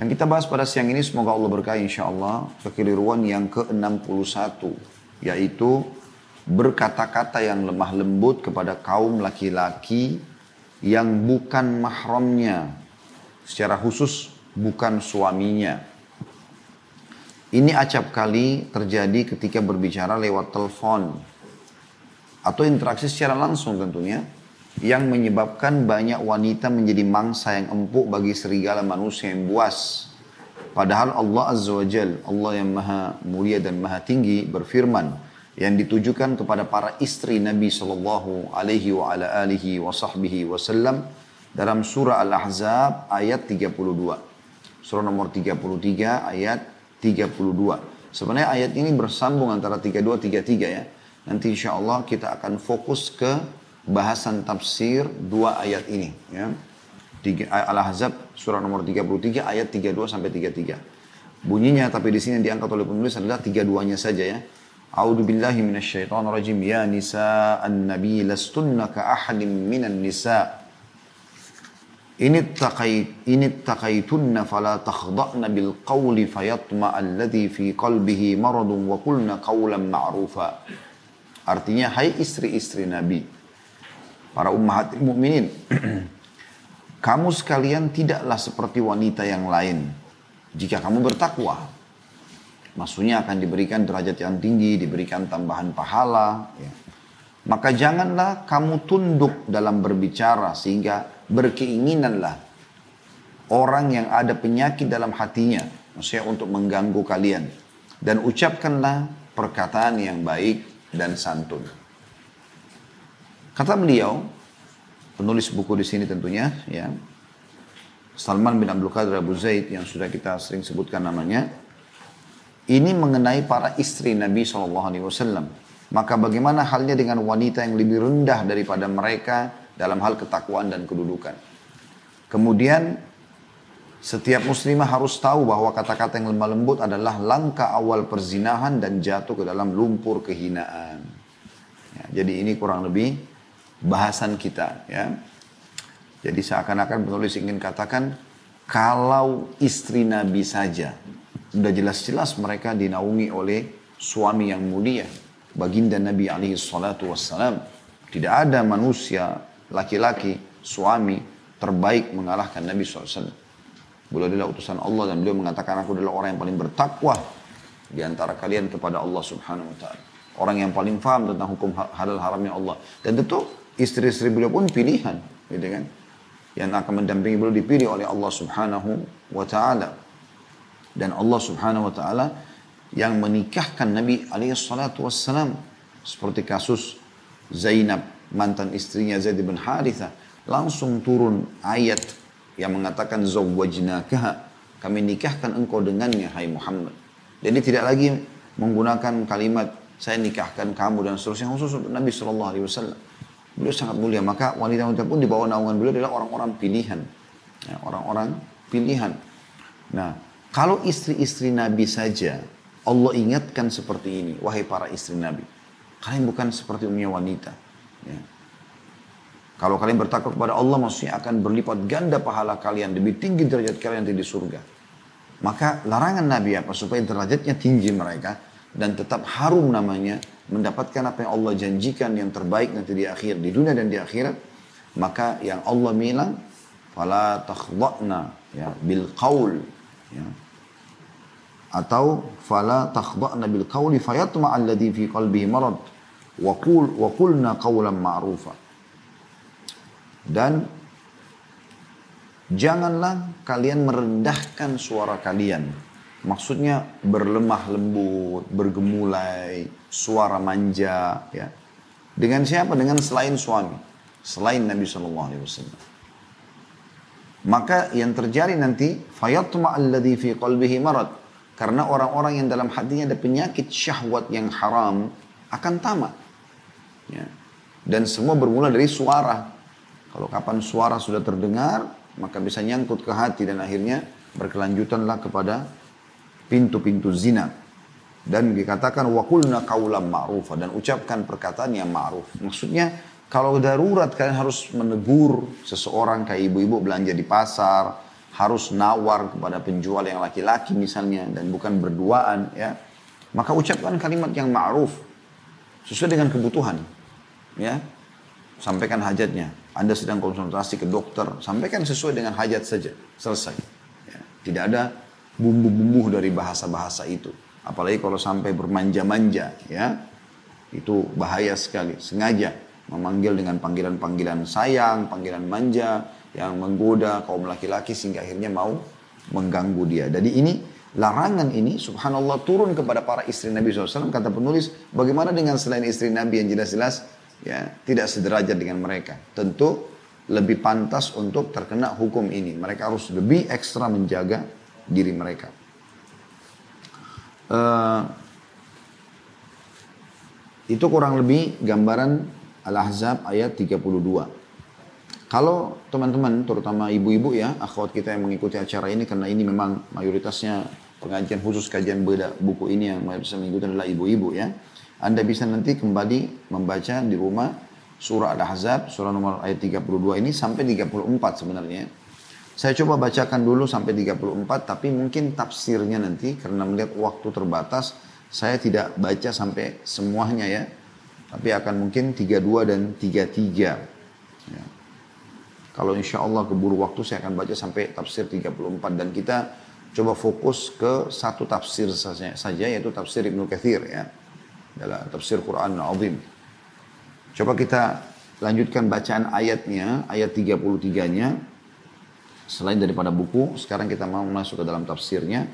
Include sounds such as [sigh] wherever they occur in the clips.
Yang kita bahas pada siang ini semoga Allah berkahi insya Allah kekeliruan yang ke-61 yaitu berkata-kata yang lemah lembut kepada kaum laki-laki yang bukan mahramnya. Secara khusus bukan suaminya. Ini acap kali terjadi ketika berbicara lewat telepon. Atau interaksi secara langsung tentunya yang menyebabkan banyak wanita menjadi mangsa yang empuk bagi serigala manusia yang buas. Padahal Allah Azza wa Jal, Allah yang maha mulia dan maha tinggi berfirman yang ditujukan kepada para istri Nabi Sallallahu Alaihi wa ala alihi wa sahbihi wasallam dalam surah Al-Ahzab ayat 32. Surah nomor 33 ayat 32. Sebenarnya ayat ini bersambung antara 32 33 ya. Nanti insya Allah kita akan fokus ke bahasan tafsir dua ayat ini ya. Al-Ahzab surah nomor 33 ayat 32 sampai 33. Bunyinya tapi di sini diangkat oleh penulis adalah tiga duanya saja ya. A'udzu billahi minasyaitonir rajim ya nisa an-nabi lastunna ka ahadin minan nisa ini taqait ini taqaitunna fala takhda'na bil qawli fayatma alladhi fi qalbihi maradun wa qulna qawlan ma'rufa. Artinya hai istri-istri Nabi para ummahat mukminin. [clears throat] kamu sekalian tidaklah seperti wanita yang lain jika kamu bertakwa. Maksudnya akan diberikan derajat yang tinggi, diberikan tambahan pahala. Ya. Maka janganlah kamu tunduk dalam berbicara sehingga berkeinginanlah orang yang ada penyakit dalam hatinya. Maksudnya untuk mengganggu kalian. Dan ucapkanlah perkataan yang baik dan santun. Kata beliau, penulis buku di sini tentunya, ya, Salman bin Abdul Qadir Abu Zaid yang sudah kita sering sebutkan namanya, ini mengenai para istri Nabi SAW. Maka bagaimana halnya dengan wanita yang lebih rendah daripada mereka dalam hal ketakwaan dan kedudukan. Kemudian setiap muslimah harus tahu bahwa kata-kata yang lemah lembut adalah langkah awal perzinahan dan jatuh ke dalam lumpur kehinaan. Ya, jadi ini kurang lebih bahasan kita ya. Jadi seakan-akan penulis ingin katakan kalau istri Nabi saja sudah jelas-jelas mereka dinaungi oleh suami yang mulia baginda Nabi alaihi salatu wassalam. Tidak ada manusia laki-laki suami terbaik mengalahkan Nabi SAW beliau adalah utusan Allah dan beliau mengatakan aku adalah orang yang paling bertakwa di antara kalian kepada Allah subhanahu wa ta'ala. Orang yang paling faham tentang hukum halal haramnya Allah. Dan tentu istri-istri beliau pun pilihan, gitu kan? Yang akan mendampingi beliau dipilih oleh Allah Subhanahu wa taala. Dan Allah Subhanahu wa taala yang menikahkan Nabi alaihi salatu wassalam seperti kasus Zainab mantan istrinya Zaid bin Haritha langsung turun ayat yang mengatakan zawwajnaka kami nikahkan engkau dengannya hai Muhammad. Jadi tidak lagi menggunakan kalimat saya nikahkan kamu dan seterusnya khusus untuk Nabi Shallallahu Alaihi Wasallam. Beliau sangat mulia. Maka wanita-wanita pun di bawah naungan beliau adalah orang-orang pilihan. Ya, orang-orang pilihan. Nah, kalau istri-istri Nabi saja Allah ingatkan seperti ini. Wahai para istri Nabi. Kalian bukan seperti umumnya wanita. Ya. Kalau kalian bertakwa kepada Allah maksudnya akan berlipat ganda pahala kalian. Lebih tinggi derajat kalian di surga. Maka larangan Nabi apa? Supaya derajatnya tinggi mereka. Dan tetap harum namanya mendapatkan apa yang Allah janjikan yang terbaik nanti di akhir di dunia dan di akhirat maka yang Allah bilang fala takhda'na ya bil qaul ya. Atau fala takhda'na bil qauli fayatma alladhi fi qalbihi marad wa qul wa qulna qawlan ma'rufa. Dan janganlah kalian merendahkan suara kalian Maksudnya berlemah lembut, bergemulai, suara manja, ya. Dengan siapa? Dengan selain suami, selain Nabi Shallallahu Alaihi Wasallam. Maka yang terjadi nanti fayatma alladhi fi qalbihi marad karena orang-orang yang dalam hatinya ada penyakit syahwat yang haram akan tamat. Ya. Dan semua bermula dari suara. Kalau kapan suara sudah terdengar, maka bisa nyangkut ke hati dan akhirnya berkelanjutanlah kepada pintu-pintu zina. Dan dikatakan wakulna kaulam ma'ruf dan ucapkan perkataan yang ma'ruf. Maksudnya kalau darurat kalian harus menegur seseorang kayak ibu-ibu belanja di pasar harus nawar kepada penjual yang laki-laki misalnya dan bukan berduaan ya. Maka ucapkan kalimat yang ma'ruf sesuai dengan kebutuhan ya. Sampaikan hajatnya. Anda sedang konsultasi ke dokter sampaikan sesuai dengan hajat saja. Selesai ya. tidak ada bumbu-bumbu dari bahasa-bahasa itu apalagi kalau sampai bermanja-manja ya itu bahaya sekali sengaja memanggil dengan panggilan-panggilan sayang panggilan manja yang menggoda kaum laki-laki sehingga akhirnya mau mengganggu dia. Jadi ini larangan ini subhanallah turun kepada para istri Nabi SAW. Kata penulis, bagaimana dengan selain istri Nabi yang jelas-jelas ya tidak sederajat dengan mereka. Tentu lebih pantas untuk terkena hukum ini. Mereka harus lebih ekstra menjaga diri mereka. Uh, itu kurang lebih gambaran Al-Ahzab ayat 32. Kalau teman-teman, terutama ibu-ibu ya, akhwat kita yang mengikuti acara ini, karena ini memang mayoritasnya pengajian khusus kajian beda buku ini yang mayoritas mengikuti adalah ibu-ibu ya. Anda bisa nanti kembali membaca di rumah surah Al-Ahzab, surah nomor ayat 32 ini sampai 34 sebenarnya. Saya coba bacakan dulu sampai 34, tapi mungkin tafsirnya nanti karena melihat waktu terbatas, saya tidak baca sampai semuanya ya. Tapi akan mungkin 32 dan 33. Ya. Kalau insya Allah keburu waktu saya akan baca sampai tafsir 34 dan kita coba fokus ke satu tafsir saja, yaitu tafsir Ibnu Kathir ya. Dalam tafsir Quran Al-Azim. Coba kita lanjutkan bacaan ayatnya, ayat 33-nya. Selain daripada buku, sekarang kita mau masuk ke dalam tafsirnya.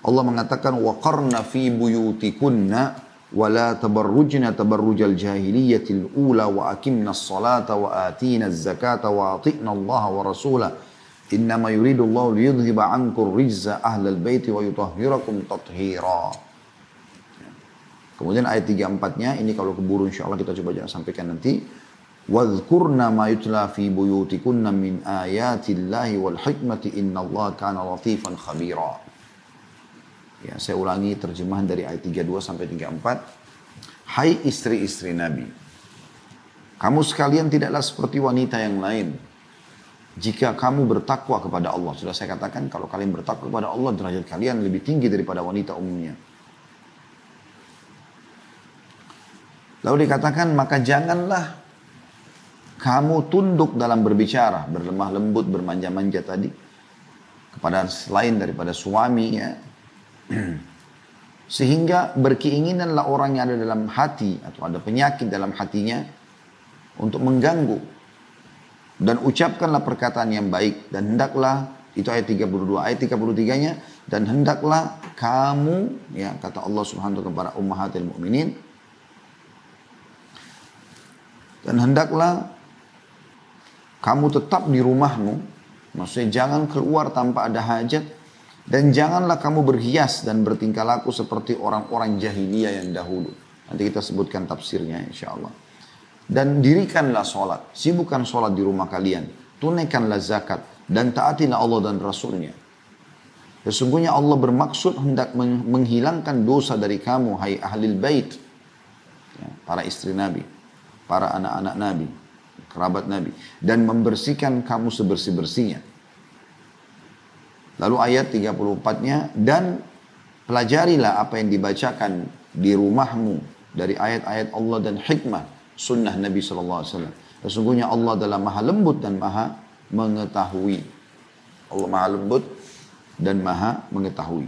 Allah mengatakan waqarna fi buyutikunna ولا تبرجن تبرج الجاهلية الأولى وأكمنا الصلاة وآتينا الزكاة وأطئنا الله ورسوله إنما يريد الله ليذهب عنكم الرجز أهل البيت ويطهركم تطهيرا Kemudian ayat 34-nya ini kalau keburu insya Allah kita coba jangan sampaikan nanti. Wadhkurna ma fi buyutikunna min ayatillahi wal hikmati inna Allah kana latifan khabira. Ya, saya ulangi terjemahan dari ayat 32 sampai 34. Hai istri-istri Nabi, kamu sekalian tidaklah seperti wanita yang lain. Jika kamu bertakwa kepada Allah, sudah saya katakan kalau kalian bertakwa kepada Allah, derajat kalian lebih tinggi daripada wanita umumnya. Lalu dikatakan, maka janganlah kamu tunduk dalam berbicara, berlemah lembut, bermanja-manja tadi. Kepada selain daripada suami ya, [clears throat] Sehingga berkeinginanlah orang yang ada dalam hati atau ada penyakit dalam hatinya untuk mengganggu. Dan ucapkanlah perkataan yang baik dan hendaklah itu ayat 32 ayat 33-nya dan hendaklah kamu ya kata Allah Subhanahu wa kepada ummahatil mukminin dan hendaklah kamu tetap di rumahmu maksudnya jangan keluar tanpa ada hajat dan janganlah kamu berhias dan bertingkah laku seperti orang-orang jahiliyah yang dahulu. Nanti kita sebutkan tafsirnya insya Allah. Dan dirikanlah sholat. Sibukkan sholat di rumah kalian. Tunaikanlah zakat. Dan taatilah Allah dan Rasulnya. Sesungguhnya Allah bermaksud hendak menghilangkan dosa dari kamu, hai ahli bait. Ya, para istri Nabi. Para anak-anak Nabi. Kerabat Nabi. Dan membersihkan kamu sebersih-bersihnya Lalu ayat 34-nya dan pelajarilah apa yang dibacakan di rumahmu dari ayat-ayat Allah dan hikmah sunnah Nabi SAW. Sesungguhnya Allah adalah maha lembut dan maha mengetahui. Allah maha lembut dan maha mengetahui.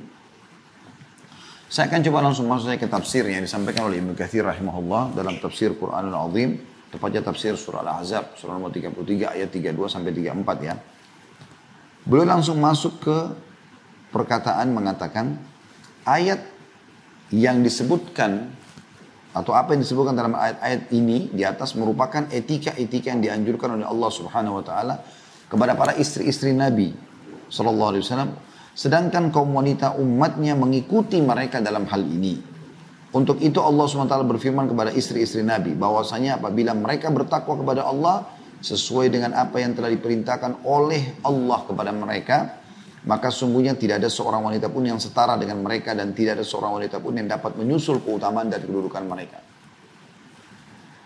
Saya akan coba langsung masuk ke tafsir yang disampaikan oleh Ibnu Katsir rahimahullah dalam tafsir Quranul Azim, tepatnya tafsir surah Al-Ahzab, surah nomor 33 ayat 32 sampai 34 ya. Beliau langsung masuk ke perkataan mengatakan ayat yang disebutkan atau apa yang disebutkan dalam ayat-ayat ini di atas merupakan etika-etika yang dianjurkan oleh Allah Subhanahu wa taala kepada para istri-istri Nabi sallallahu alaihi wasallam sedangkan kaum wanita umatnya mengikuti mereka dalam hal ini. Untuk itu Allah SWT berfirman kepada istri-istri Nabi bahwasanya apabila mereka bertakwa kepada Allah sesuai dengan apa yang telah diperintahkan oleh Allah kepada mereka, maka sungguhnya tidak ada seorang wanita pun yang setara dengan mereka dan tidak ada seorang wanita pun yang dapat menyusul keutamaan dari kedudukan mereka.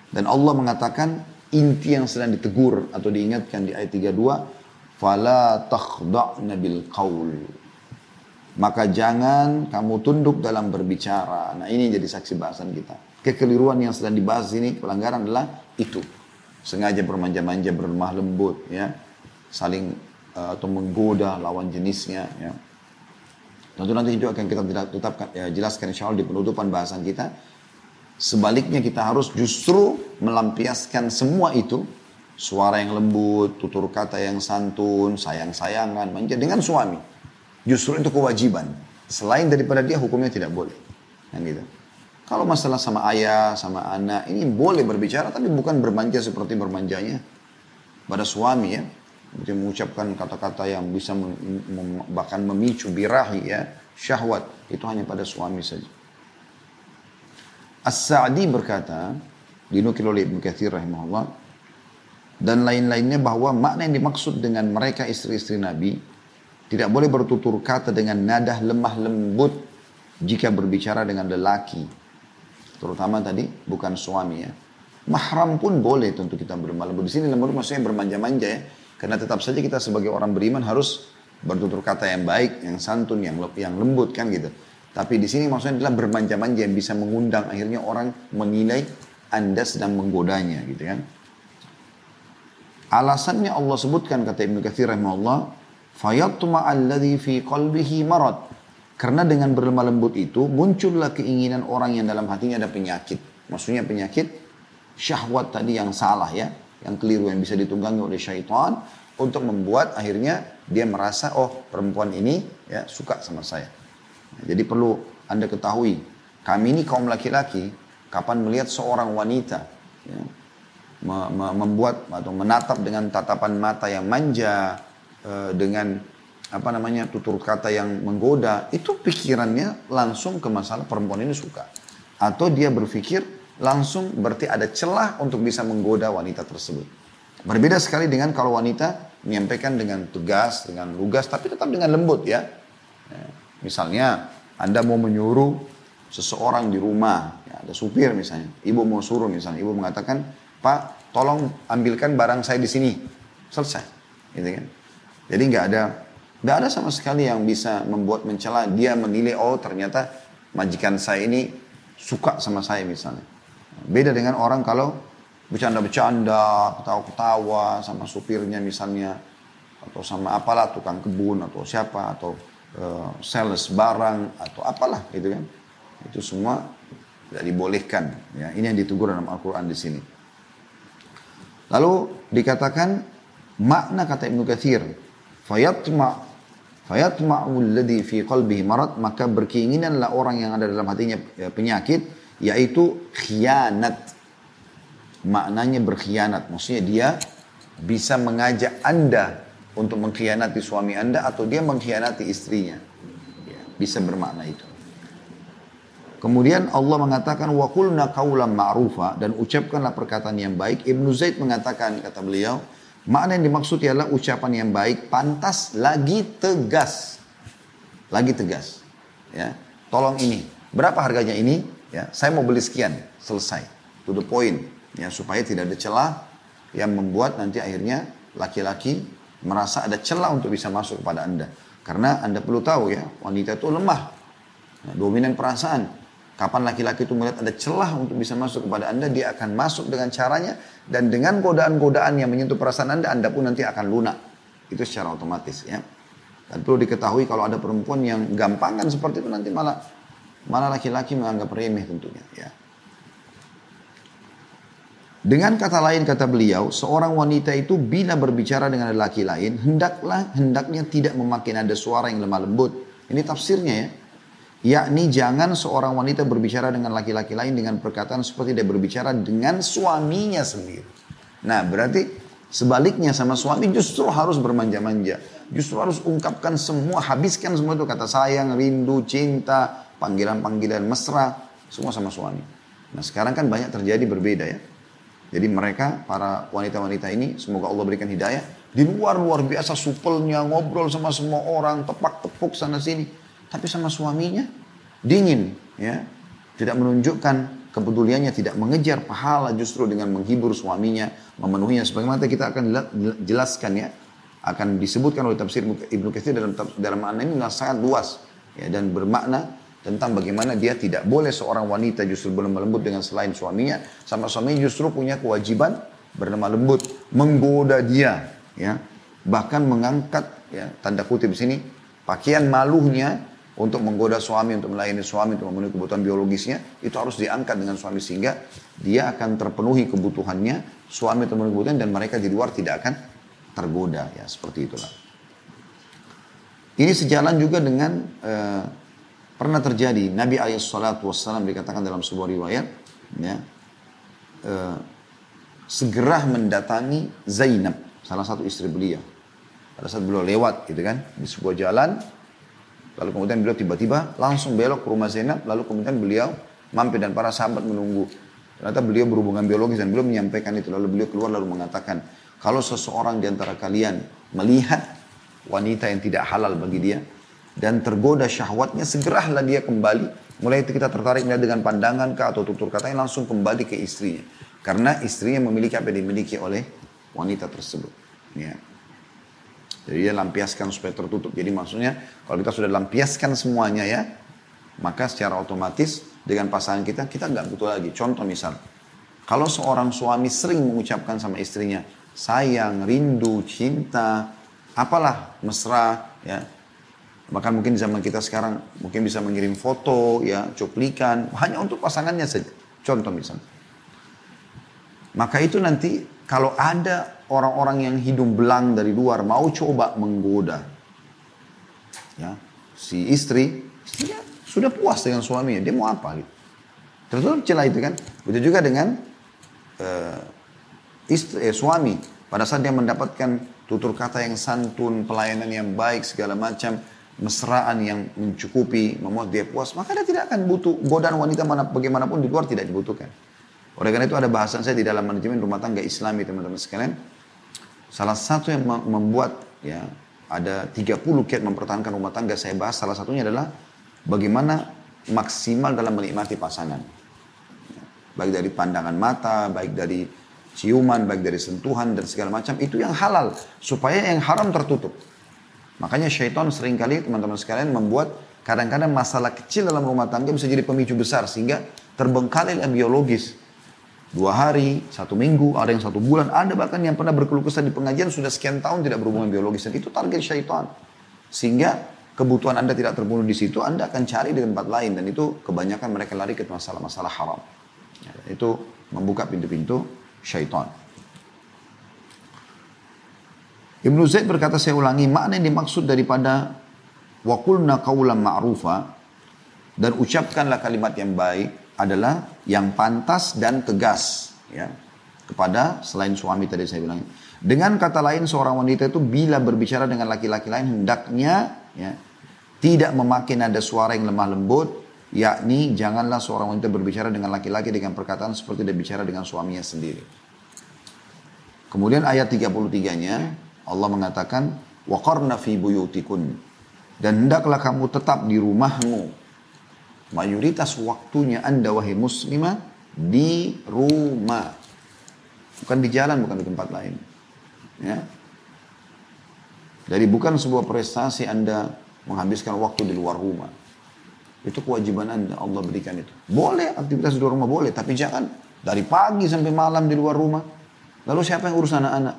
Dan Allah mengatakan inti yang sedang ditegur atau diingatkan di ayat 32, fala takhda'na bil qaul. Maka jangan kamu tunduk dalam berbicara. Nah ini jadi saksi bahasan kita. Kekeliruan yang sedang dibahas ini pelanggaran adalah itu. Sengaja bermanja-manja, berlemah lembut, ya, saling uh, atau menggoda lawan jenisnya, ya. Tentu nanti itu akan kita tetapkan, ya, jelaskan insya Allah di penutupan bahasan kita. Sebaliknya kita harus justru melampiaskan semua itu. Suara yang lembut, tutur kata yang santun, sayang-sayangan, manja dengan suami. Justru itu kewajiban. Selain daripada dia hukumnya tidak boleh. Kan gitu. Kalau masalah sama ayah, sama anak, ini boleh berbicara tapi bukan bermanja seperti bermanjanya pada suami ya. Dia mengucapkan kata-kata yang bisa bahkan memicu birahi ya, syahwat. Itu hanya pada suami saja. As-Sa'di berkata, dinukil oleh Ibn Kathir rahimahullah, dan lain-lainnya bahwa makna yang dimaksud dengan mereka istri-istri Nabi tidak boleh bertutur kata dengan nadah lemah lembut jika berbicara dengan lelaki. Terutama tadi bukan suami ya. Mahram pun boleh tentu kita berlemah lembut. Di sini lembut maksudnya bermanja-manja ya. Karena tetap saja kita sebagai orang beriman harus bertutur kata yang baik, yang santun, yang yang lembut kan gitu. Tapi di sini maksudnya adalah bermanja-manja yang bisa mengundang akhirnya orang menilai Anda sedang menggodanya gitu kan. Alasannya Allah sebutkan kata Ibnu Katsir rahimahullah, fayatma alladhi fi qalbihi marad. Karena dengan berlemah lembut itu muncullah keinginan orang yang dalam hatinya ada penyakit. Maksudnya penyakit syahwat tadi yang salah ya yang keliru yang bisa ditunggangi oleh syaitan untuk membuat akhirnya dia merasa oh perempuan ini ya suka sama saya. Jadi perlu anda ketahui kami ini kaum laki-laki kapan melihat seorang wanita ya, me me membuat atau menatap dengan tatapan mata yang manja e, dengan apa namanya tutur kata yang menggoda itu pikirannya langsung ke masalah perempuan ini suka atau dia berpikir langsung berarti ada celah untuk bisa menggoda wanita tersebut. Berbeda sekali dengan kalau wanita menyampaikan dengan tegas, dengan lugas, tapi tetap dengan lembut ya. ya. Misalnya Anda mau menyuruh seseorang di rumah, ya, ada supir misalnya, ibu mau suruh misalnya, ibu mengatakan, Pak, tolong ambilkan barang saya di sini, selesai, gitu kan? Jadi nggak ada, nggak ada sama sekali yang bisa membuat mencela dia menilai, oh ternyata majikan saya ini suka sama saya misalnya. Beda dengan orang kalau bercanda-bercanda, ketawa-ketawa sama supirnya misalnya, atau sama apalah tukang kebun atau siapa atau uh, sales barang atau apalah gitu kan. Itu semua tidak dibolehkan. Ya, ini yang ditegur dalam Al-Quran di sini. Lalu dikatakan makna kata Ibnu Katsir, fayatma fayatma'u alladhi fi qalbihi marad maka berkeinginanlah orang yang ada dalam hatinya ya, penyakit yaitu khianat. Maknanya berkhianat, maksudnya dia bisa mengajak Anda untuk mengkhianati suami Anda atau dia mengkhianati istrinya. Ya, bisa bermakna itu. Kemudian Allah mengatakan wa qulna qawlan ma'rufa dan ucapkanlah perkataan yang baik. Ibnu Zaid mengatakan kata beliau, makna yang dimaksud ialah ucapan yang baik, pantas lagi tegas. Lagi tegas. Ya. Tolong ini. Berapa harganya ini? Ya, saya mau beli sekian, selesai. To the point. Ya, supaya tidak ada celah yang membuat nanti akhirnya laki-laki merasa ada celah untuk bisa masuk kepada Anda. Karena Anda perlu tahu ya, wanita itu lemah. Nah, dominan perasaan. Kapan laki-laki itu melihat ada celah untuk bisa masuk kepada Anda, dia akan masuk dengan caranya dan dengan godaan-godaan yang menyentuh perasaan Anda, Anda pun nanti akan lunak. Itu secara otomatis ya. Dan perlu diketahui kalau ada perempuan yang gampangan seperti itu nanti malah Malah laki-laki menganggap remeh tentunya. Ya. Dengan kata lain kata beliau, seorang wanita itu bila berbicara dengan laki lain, hendaklah hendaknya tidak memakai nada suara yang lemah lembut. Ini tafsirnya ya. Yakni jangan seorang wanita berbicara dengan laki-laki lain dengan perkataan seperti dia berbicara dengan suaminya sendiri. Nah berarti sebaliknya sama suami justru harus bermanja-manja. Justru harus ungkapkan semua, habiskan semua itu kata sayang, rindu, cinta, panggilan-panggilan mesra, semua sama suami. Nah sekarang kan banyak terjadi berbeda ya. Jadi mereka, para wanita-wanita ini, semoga Allah berikan hidayah, di luar luar biasa supelnya, ngobrol sama semua orang, tepak-tepuk sana sini. Tapi sama suaminya, dingin ya. Tidak menunjukkan kepeduliannya, tidak mengejar pahala justru dengan menghibur suaminya, memenuhinya. Sebagaimana kita akan jelaskan ya, akan disebutkan oleh tafsir Ibnu Katsir dalam dalam makna ini sangat luas ya, dan bermakna tentang bagaimana dia tidak boleh seorang wanita justru berlemah lembut dengan selain suaminya sama suaminya justru punya kewajiban berlemah lembut menggoda dia ya bahkan mengangkat ya tanda kutip di sini pakaian malunya untuk menggoda suami, untuk melayani suami, untuk memenuhi kebutuhan biologisnya, itu harus diangkat dengan suami sehingga dia akan terpenuhi kebutuhannya, suami terpenuhi kebutuhan dan mereka di luar tidak akan tergoda. Ya seperti itulah. Ini sejalan juga dengan uh, pernah terjadi. Nabi Alaihissalatu Wassalam dikatakan dalam sebuah riwayat ya uh, segera mendatangi Zainab salah satu istri beliau. Pada saat beliau lewat gitu kan di sebuah jalan Lalu kemudian beliau tiba-tiba langsung belok ke rumah Zainab, lalu kemudian beliau mampir dan para sahabat menunggu. Ternyata beliau berhubungan biologis dan beliau menyampaikan itu. Lalu beliau keluar lalu mengatakan, kalau seseorang di antara kalian melihat wanita yang tidak halal bagi dia, dan tergoda syahwatnya, segeralah dia kembali. Mulai itu kita tertarik dengan pandangan kah atau tutur katanya langsung kembali ke istrinya. Karena istrinya memiliki apa yang dimiliki oleh wanita tersebut. Ya. Jadi dia lampiaskan supaya tertutup. Jadi maksudnya kalau kita sudah lampiaskan semuanya ya, maka secara otomatis dengan pasangan kita, kita nggak butuh lagi. Contoh misal, kalau seorang suami sering mengucapkan sama istrinya, sayang, rindu, cinta, apalah mesra, ya. Bahkan mungkin zaman kita sekarang mungkin bisa mengirim foto, ya, cuplikan, hanya untuk pasangannya saja. Contoh misal. Maka itu nanti kalau ada orang-orang yang hidung belang dari luar mau coba menggoda. Ya, si istri, istrinya sudah puas dengan suaminya, dia mau apa gitu. Terus celah itu kan. Begitu juga dengan uh, istri, eh, suami. Pada saat dia mendapatkan tutur kata yang santun, pelayanan yang baik, segala macam, mesraan yang mencukupi, membuat dia puas, maka dia tidak akan butuh godaan wanita mana bagaimanapun di luar tidak dibutuhkan. Oleh karena itu ada bahasan saya di dalam manajemen rumah tangga Islami teman-teman sekalian. Salah satu yang membuat ya ada 30 kiat mempertahankan rumah tangga saya bahas salah satunya adalah bagaimana maksimal dalam menikmati pasangan. Baik dari pandangan mata, baik dari ciuman, baik dari sentuhan dan segala macam itu yang halal supaya yang haram tertutup. Makanya syaitan sering kali teman-teman sekalian membuat kadang-kadang masalah kecil dalam rumah tangga bisa jadi pemicu besar sehingga terbengkalai biologis dua hari, satu minggu, ada yang satu bulan, ada bahkan yang pernah berkeluh kesah di pengajian sudah sekian tahun tidak berhubungan biologis dan itu target syaitan. Sehingga kebutuhan Anda tidak terbunuh di situ, Anda akan cari di tempat lain dan itu kebanyakan mereka lari ke masalah-masalah haram. Itu membuka pintu-pintu syaitan. Ibnu Zaid berkata saya ulangi makna yang dimaksud daripada wakulna kaulam ma'rufa dan ucapkanlah kalimat yang baik adalah yang pantas dan tegas ya kepada selain suami tadi saya bilang. Dengan kata lain seorang wanita itu bila berbicara dengan laki-laki lain hendaknya ya tidak memakai nada suara yang lemah lembut yakni janganlah seorang wanita berbicara dengan laki-laki dengan perkataan seperti dia bicara dengan suaminya sendiri. Kemudian ayat 33-nya Allah mengatakan waqarna fi dan hendaklah kamu tetap di rumahmu mayoritas waktunya Anda wahai muslimah di rumah. Bukan di jalan, bukan di tempat lain. Ya. Jadi bukan sebuah prestasi Anda menghabiskan waktu di luar rumah. Itu kewajiban Anda, Allah berikan itu. Boleh aktivitas di luar rumah, boleh. Tapi jangan dari pagi sampai malam di luar rumah. Lalu siapa yang urus anak-anak?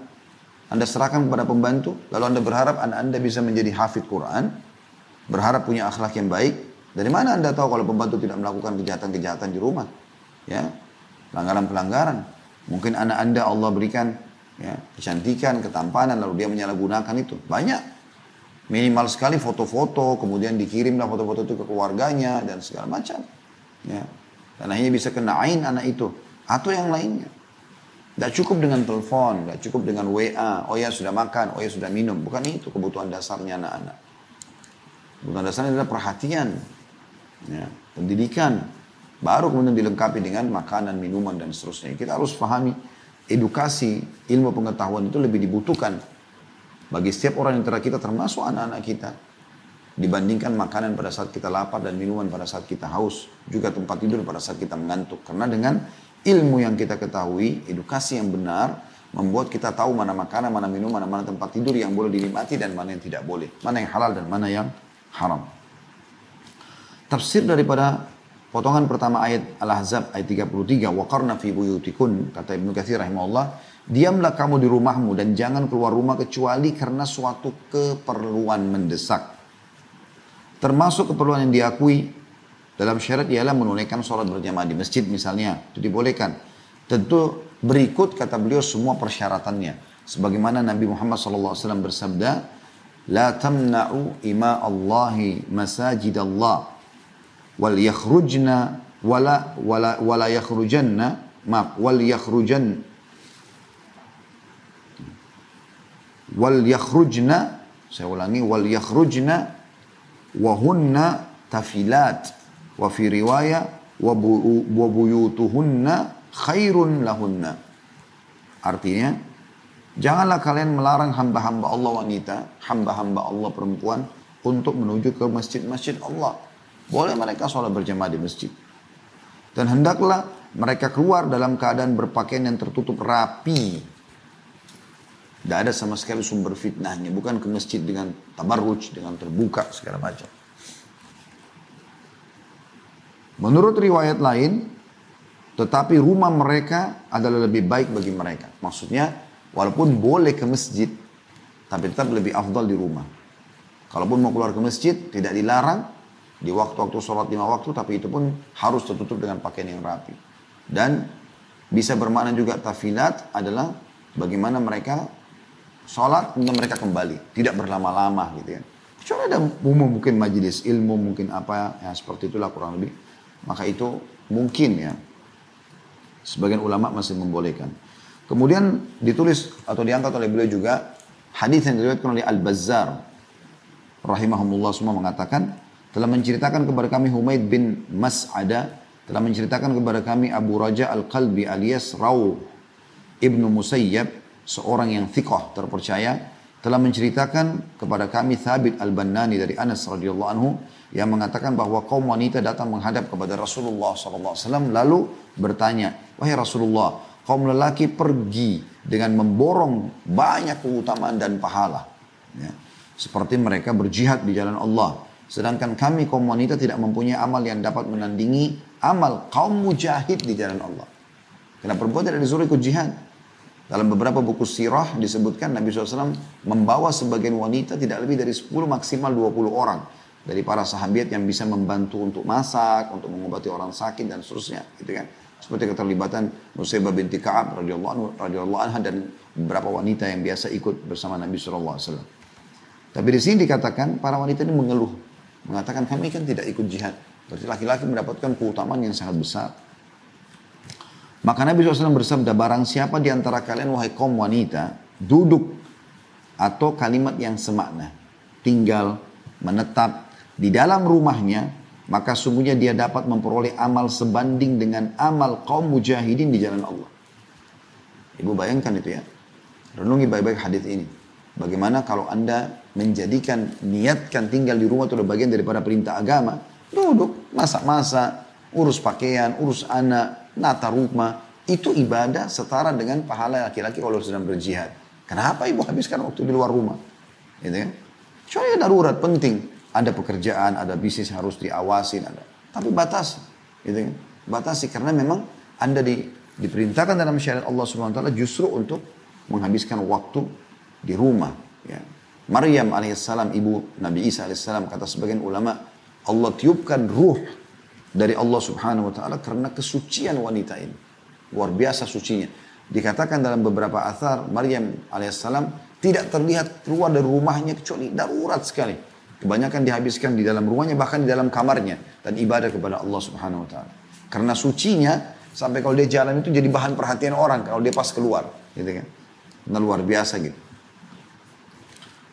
Anda serahkan kepada pembantu, lalu Anda berharap anak Anda bisa menjadi hafid Quran, berharap punya akhlak yang baik, dari mana Anda tahu kalau pembantu tidak melakukan kejahatan-kejahatan di rumah? Ya, pelanggaran-pelanggaran. Mungkin anak Anda Allah berikan ya, kecantikan, ketampanan, lalu dia menyalahgunakan itu. Banyak. Minimal sekali foto-foto, kemudian dikirimlah foto-foto itu ke keluarganya dan segala macam. Ya. Dan akhirnya bisa kena ain anak itu. Atau yang lainnya. Tidak cukup dengan telepon, tidak cukup dengan WA. Oh ya sudah makan, oh ya sudah minum. Bukan itu kebutuhan dasarnya anak-anak. Kebutuhan dasarnya adalah perhatian, ya, pendidikan, baru kemudian dilengkapi dengan makanan, minuman dan seterusnya. Kita harus pahami edukasi, ilmu pengetahuan itu lebih dibutuhkan bagi setiap orang yang kita termasuk anak-anak kita dibandingkan makanan pada saat kita lapar dan minuman pada saat kita haus, juga tempat tidur pada saat kita mengantuk. Karena dengan ilmu yang kita ketahui, edukasi yang benar, membuat kita tahu mana makanan, mana minuman, mana tempat tidur yang boleh dinikmati dan mana yang tidak boleh. Mana yang halal dan mana yang haram. Tafsir daripada potongan pertama ayat Al-Ahzab ayat 33, "Waqarna fi buyutikun," kata Ibnu Katsir rahimahullah, "Diamlah kamu di rumahmu dan jangan keluar rumah kecuali karena suatu keperluan mendesak." Termasuk keperluan yang diakui dalam syariat ialah menunaikan sholat berjamaah di masjid misalnya, itu dibolehkan. Tentu berikut kata beliau semua persyaratannya. Sebagaimana Nabi Muhammad SAW bersabda, La tamna'u ima Allahi masajid Allah wal yakhrujna wala wala wala yakhrujanna maaf wal yakhrujan wal yakhrujna saya ulangi wal yakhrujna wa hunna tafilat wa fi riwaya wa buyutuhunna khairun lahunna. Artinya, janganlah kalian melarang hamba-hamba Allah wanita, hamba-hamba Allah perempuan untuk menuju ke masjid-masjid Allah. Boleh mereka sholat berjamaah di masjid. Dan hendaklah mereka keluar dalam keadaan berpakaian yang tertutup rapi. Tidak ada sama sekali sumber fitnahnya. Bukan ke masjid dengan tabarruj, dengan terbuka segala macam. Menurut riwayat lain, tetapi rumah mereka adalah lebih baik bagi mereka. Maksudnya, walaupun boleh ke masjid, tapi tetap lebih afdal di rumah. Kalaupun mau keluar ke masjid, tidak dilarang di waktu-waktu sholat lima waktu, tapi itu pun harus tertutup dengan pakaian yang rapi. Dan bisa bermakna juga tafilat adalah bagaimana mereka sholat dan mereka kembali. Tidak berlama-lama gitu ya. Kecuali ada umum mungkin majelis ilmu, mungkin apa, ya seperti itulah kurang lebih. Maka itu mungkin ya Sebagian ulama masih membolehkan. Kemudian ditulis atau diangkat oleh beliau juga hadis yang diriwayatkan oleh Al-Bazzar rahimahumullah semua mengatakan telah menceritakan kepada kami Humaid bin Mas'ada telah menceritakan kepada kami Abu Raja Al-Qalbi alias Raw Ibnu Musayyab seorang yang thiqah terpercaya telah menceritakan kepada kami Thabit Al-Bannani dari Anas radhiyallahu anhu yang mengatakan bahwa kaum wanita datang menghadap kepada Rasulullah SAW lalu bertanya, wahai Rasulullah, kaum lelaki pergi dengan memborong banyak keutamaan dan pahala. Ya. Seperti mereka berjihad di jalan Allah. Sedangkan kami kaum wanita tidak mempunyai amal yang dapat menandingi amal kaum mujahid di jalan Allah. Karena perempuan tidak disuruh ikut jihad. Dalam beberapa buku sirah disebutkan Nabi SAW membawa sebagian wanita tidak lebih dari 10 maksimal 20 orang. Dari para sahabat yang bisa membantu untuk masak, untuk mengobati orang sakit dan seterusnya. Gitu kan. Seperti keterlibatan Nusaybah binti Ka'ab radhiyallahu anha dan beberapa wanita yang biasa ikut bersama Nabi SAW. Tapi di sini dikatakan para wanita ini mengeluh. Mengatakan kami kan tidak ikut jihad. Berarti laki-laki mendapatkan keutamaan yang sangat besar. Maka Nabi SAW bersabda, barang siapa di antara kalian wahai kaum wanita, duduk atau kalimat yang semakna, tinggal, menetap di dalam rumahnya, maka sungguhnya dia dapat memperoleh amal sebanding dengan amal kaum mujahidin di jalan Allah. Ibu bayangkan itu ya. Renungi baik-baik hadis ini. Bagaimana kalau anda menjadikan, niatkan tinggal di rumah itu adalah bagian daripada perintah agama. Duduk, masak-masak, urus pakaian, urus anak, nata rumah, itu ibadah setara dengan pahala laki-laki kalau sedang berjihad. Kenapa ibu habiskan waktu di luar rumah? Gitu kan? Soalnya darurat penting. Ada pekerjaan, ada bisnis harus diawasin, ada. Tapi batas, gitu kan? Batasi karena memang anda di, diperintahkan dalam syariat Allah Subhanahu Wa Taala justru untuk menghabiskan waktu di rumah. Ya. Maryam alaihissalam ibu Nabi Isa alaihissalam kata sebagian ulama Allah tiupkan ruh dari Allah Subhanahu wa taala karena kesucian wanita ini. Luar biasa sucinya. Dikatakan dalam beberapa asar Maryam alaihissalam tidak terlihat keluar dari rumahnya kecuali darurat sekali. Kebanyakan dihabiskan di dalam rumahnya bahkan di dalam kamarnya dan ibadah kepada Allah Subhanahu wa taala. Karena sucinya sampai kalau dia jalan itu jadi bahan perhatian orang kalau dia pas keluar, gitu kan. Nah, luar biasa gitu.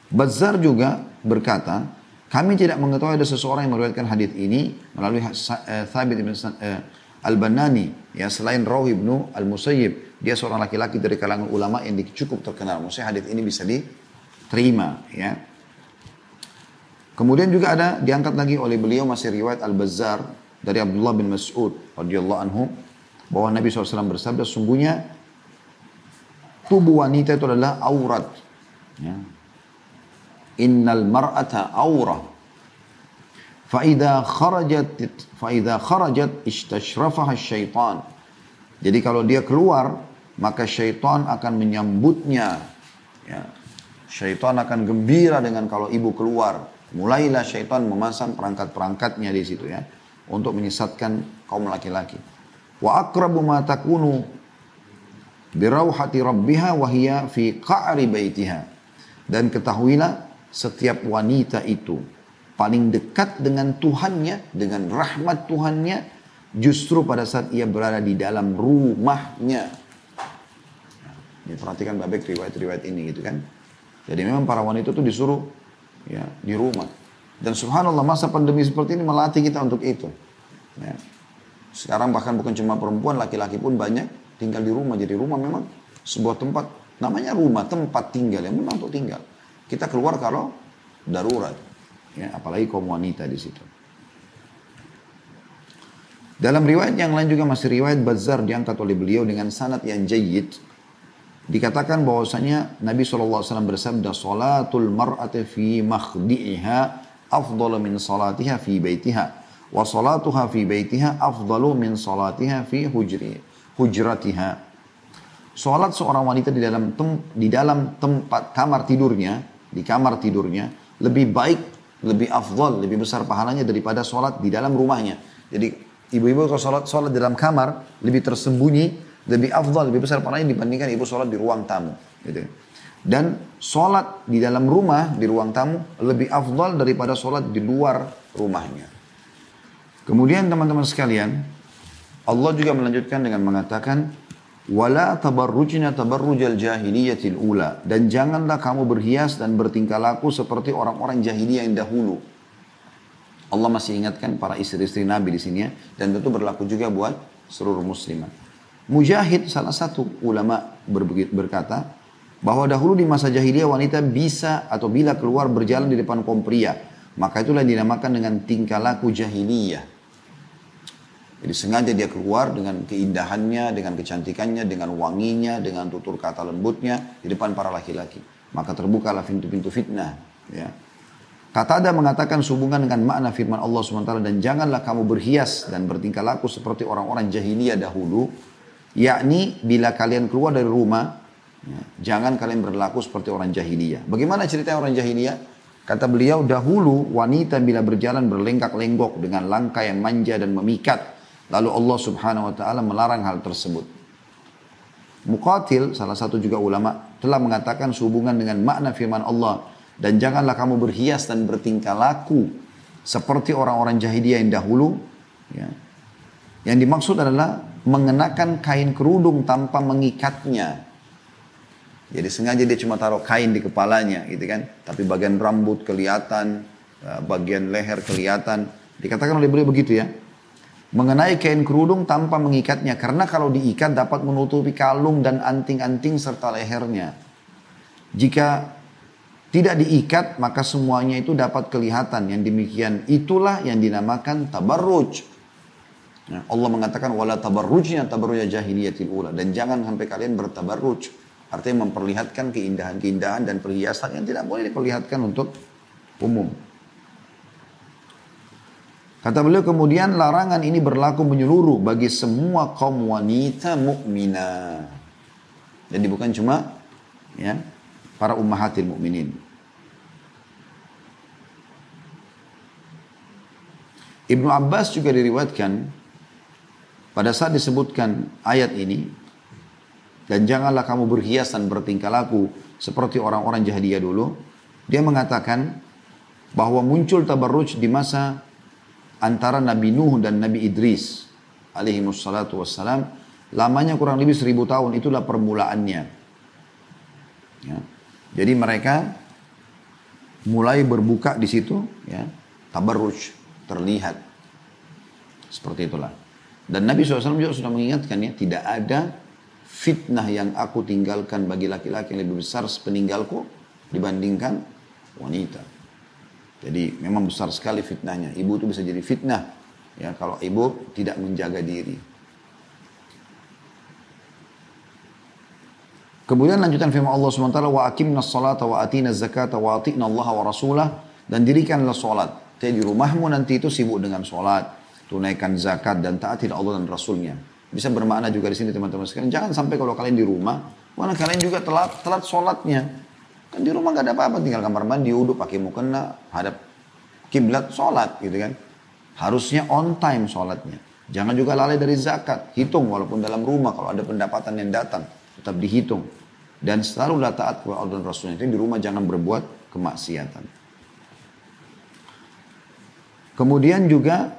Bazar juga berkata, kami tidak mengetahui ada seseorang yang meriwayatkan hadis ini melalui uh, Thabit bin uh, Al-Banani ya selain Rawi ibnu Al-Musayyib dia seorang laki-laki dari kalangan ulama yang cukup terkenal maksudnya hadis ini bisa diterima ya kemudian juga ada diangkat lagi oleh beliau masih riwayat Al-Bazzar dari Abdullah bin Mas'ud radhiyallahu anhu bahwa Nabi SAW bersabda sungguhnya tubuh wanita itu adalah aurat. Ya. Innal mar'ata aurah. Fa'idha kharajat, fa'idha kharajat istashrafaha syaitan. Jadi kalau dia keluar, maka syaitan akan menyambutnya. Ya. Syaitan akan gembira dengan kalau ibu keluar. Mulailah syaitan memasang perangkat-perangkatnya di situ ya. Untuk menyesatkan kaum laki-laki. Wa akrabu ma takunu birauhati rabbiha wahia fi qa'ri baitiha. Dan ketahuilah setiap wanita itu paling dekat dengan Tuhannya, dengan rahmat Tuhannya, justru pada saat ia berada di dalam rumahnya. Ya, perhatikan babek riwayat-riwayat ini gitu kan. Jadi memang para wanita itu disuruh ya di rumah. Dan subhanallah masa pandemi seperti ini melatih kita untuk itu. Ya. Sekarang bahkan bukan cuma perempuan, laki-laki pun banyak tinggal di rumah. Jadi rumah memang sebuah tempat, namanya rumah, tempat tinggal yang memang untuk tinggal. Kita keluar kalau darurat. Ya, apalagi kaum wanita di situ. Dalam riwayat yang lain juga masih riwayat Bazar diangkat oleh beliau dengan sanad yang jayid. Dikatakan bahwasanya Nabi SAW bersabda, Salatul mar'ati fi makhdi'iha afdalu min salatiha fi baitiha. Wa salatuha fi baitiha afdalu min salatiha fi hujri, hujratiha. Salat seorang wanita di dalam tem, di dalam tempat kamar tidurnya, di kamar tidurnya, lebih baik, lebih afdal, lebih besar pahalanya daripada salat di dalam rumahnya. Jadi Ibu-ibu kalau sholat, sholat dalam kamar lebih tersembunyi, lebih afdal, lebih besar pahalanya dibandingkan ibu sholat di ruang tamu. Gitu. Dan sholat di dalam rumah, di ruang tamu, lebih afdal daripada sholat di luar rumahnya. Kemudian teman-teman sekalian, Allah juga melanjutkan dengan mengatakan, Wala tabarrujna tabarrujal jahiliyatil ula. Dan janganlah kamu berhias dan bertingkah laku seperti orang-orang jahiliyah yang dahulu. Allah masih ingatkan para istri-istri Nabi di sini ya. Dan tentu berlaku juga buat seluruh muslimat. Mujahid salah satu ulama berkata bahwa dahulu di masa jahiliyah wanita bisa atau bila keluar berjalan di depan kaum pria. Maka itulah dinamakan dengan tingkah laku jahiliyah. Jadi sengaja dia keluar dengan keindahannya, dengan kecantikannya, dengan wanginya, dengan tutur kata lembutnya di depan para laki-laki. Maka terbukalah pintu-pintu fitnah. Ya. Kata ada mengatakan sehubungan dengan makna firman Allah SWT dan janganlah kamu berhias dan bertingkah laku seperti orang-orang jahiliyah dahulu. Yakni bila kalian keluar dari rumah, ya, jangan kalian berlaku seperti orang jahiliyah. Bagaimana cerita orang jahiliyah? Kata beliau, dahulu wanita bila berjalan berlenggak-lenggok dengan langkah yang manja dan memikat. Lalu Allah subhanahu wa ta'ala melarang hal tersebut. Muqatil, salah satu juga ulama, telah mengatakan sehubungan dengan makna firman Allah dan janganlah kamu berhias dan bertingkah laku seperti orang-orang jahiliyah yang dahulu. Ya. Yang dimaksud adalah mengenakan kain kerudung tanpa mengikatnya. Jadi sengaja dia cuma taruh kain di kepalanya gitu kan. Tapi bagian rambut kelihatan, eh, bagian leher kelihatan. Dikatakan oleh beliau begitu ya. Mengenai kain kerudung tanpa mengikatnya. Karena kalau diikat dapat menutupi kalung dan anting-anting serta lehernya. Jika tidak diikat maka semuanya itu dapat kelihatan. Yang demikian itulah yang dinamakan tabarruj. Nah, Allah mengatakan wala tabarrujnya tabarruja jahiliyatil ula. Dan jangan sampai kalian bertabarruj. Artinya memperlihatkan keindahan-keindahan dan perhiasan yang tidak boleh diperlihatkan untuk umum Kata beliau kemudian larangan ini berlaku menyeluruh bagi semua kaum wanita mukminah. Jadi bukan cuma ya para ummahatil mukminin. Ibnu Abbas juga diriwatkan pada saat disebutkan ayat ini dan janganlah kamu berhias dan bertingkah laku seperti orang-orang jahiliyah dulu. Dia mengatakan bahwa muncul tabarruj di masa antara Nabi Nuh dan Nabi Idris alaihi wassalatu wassalam. Lamanya kurang lebih seribu tahun itulah permulaannya. Ya. Jadi mereka mulai berbuka di situ, ya, tabarruj terlihat. Seperti itulah. Dan Nabi SAW juga sudah mengingatkan ya, tidak ada fitnah yang aku tinggalkan bagi laki-laki yang lebih besar sepeninggalku dibandingkan wanita. Jadi memang besar sekali fitnahnya. Ibu itu bisa jadi fitnah ya kalau ibu tidak menjaga diri. Kemudian lanjutan firman Allah SWT, wa akimna salata wa atina zakata wa atina Allah wa rasulah dan dirikanlah salat. Jadi di rumahmu nanti itu sibuk dengan salat, tunaikan zakat dan taati Allah dan Rasulnya. Bisa bermakna juga di sini teman-teman sekalian. Jangan sampai kalau kalian di rumah, mana kalian juga telat telat sholatnya. Kan di rumah gak ada apa-apa, tinggal kamar mandi, uduk, pakai mukena, hadap kiblat, sholat gitu kan. Harusnya on time sholatnya. Jangan juga lalai dari zakat. Hitung walaupun dalam rumah kalau ada pendapatan yang datang. Tetap dihitung. Dan selalu taat kepada Allah dan Rasulnya. Itu di rumah jangan berbuat kemaksiatan. Kemudian juga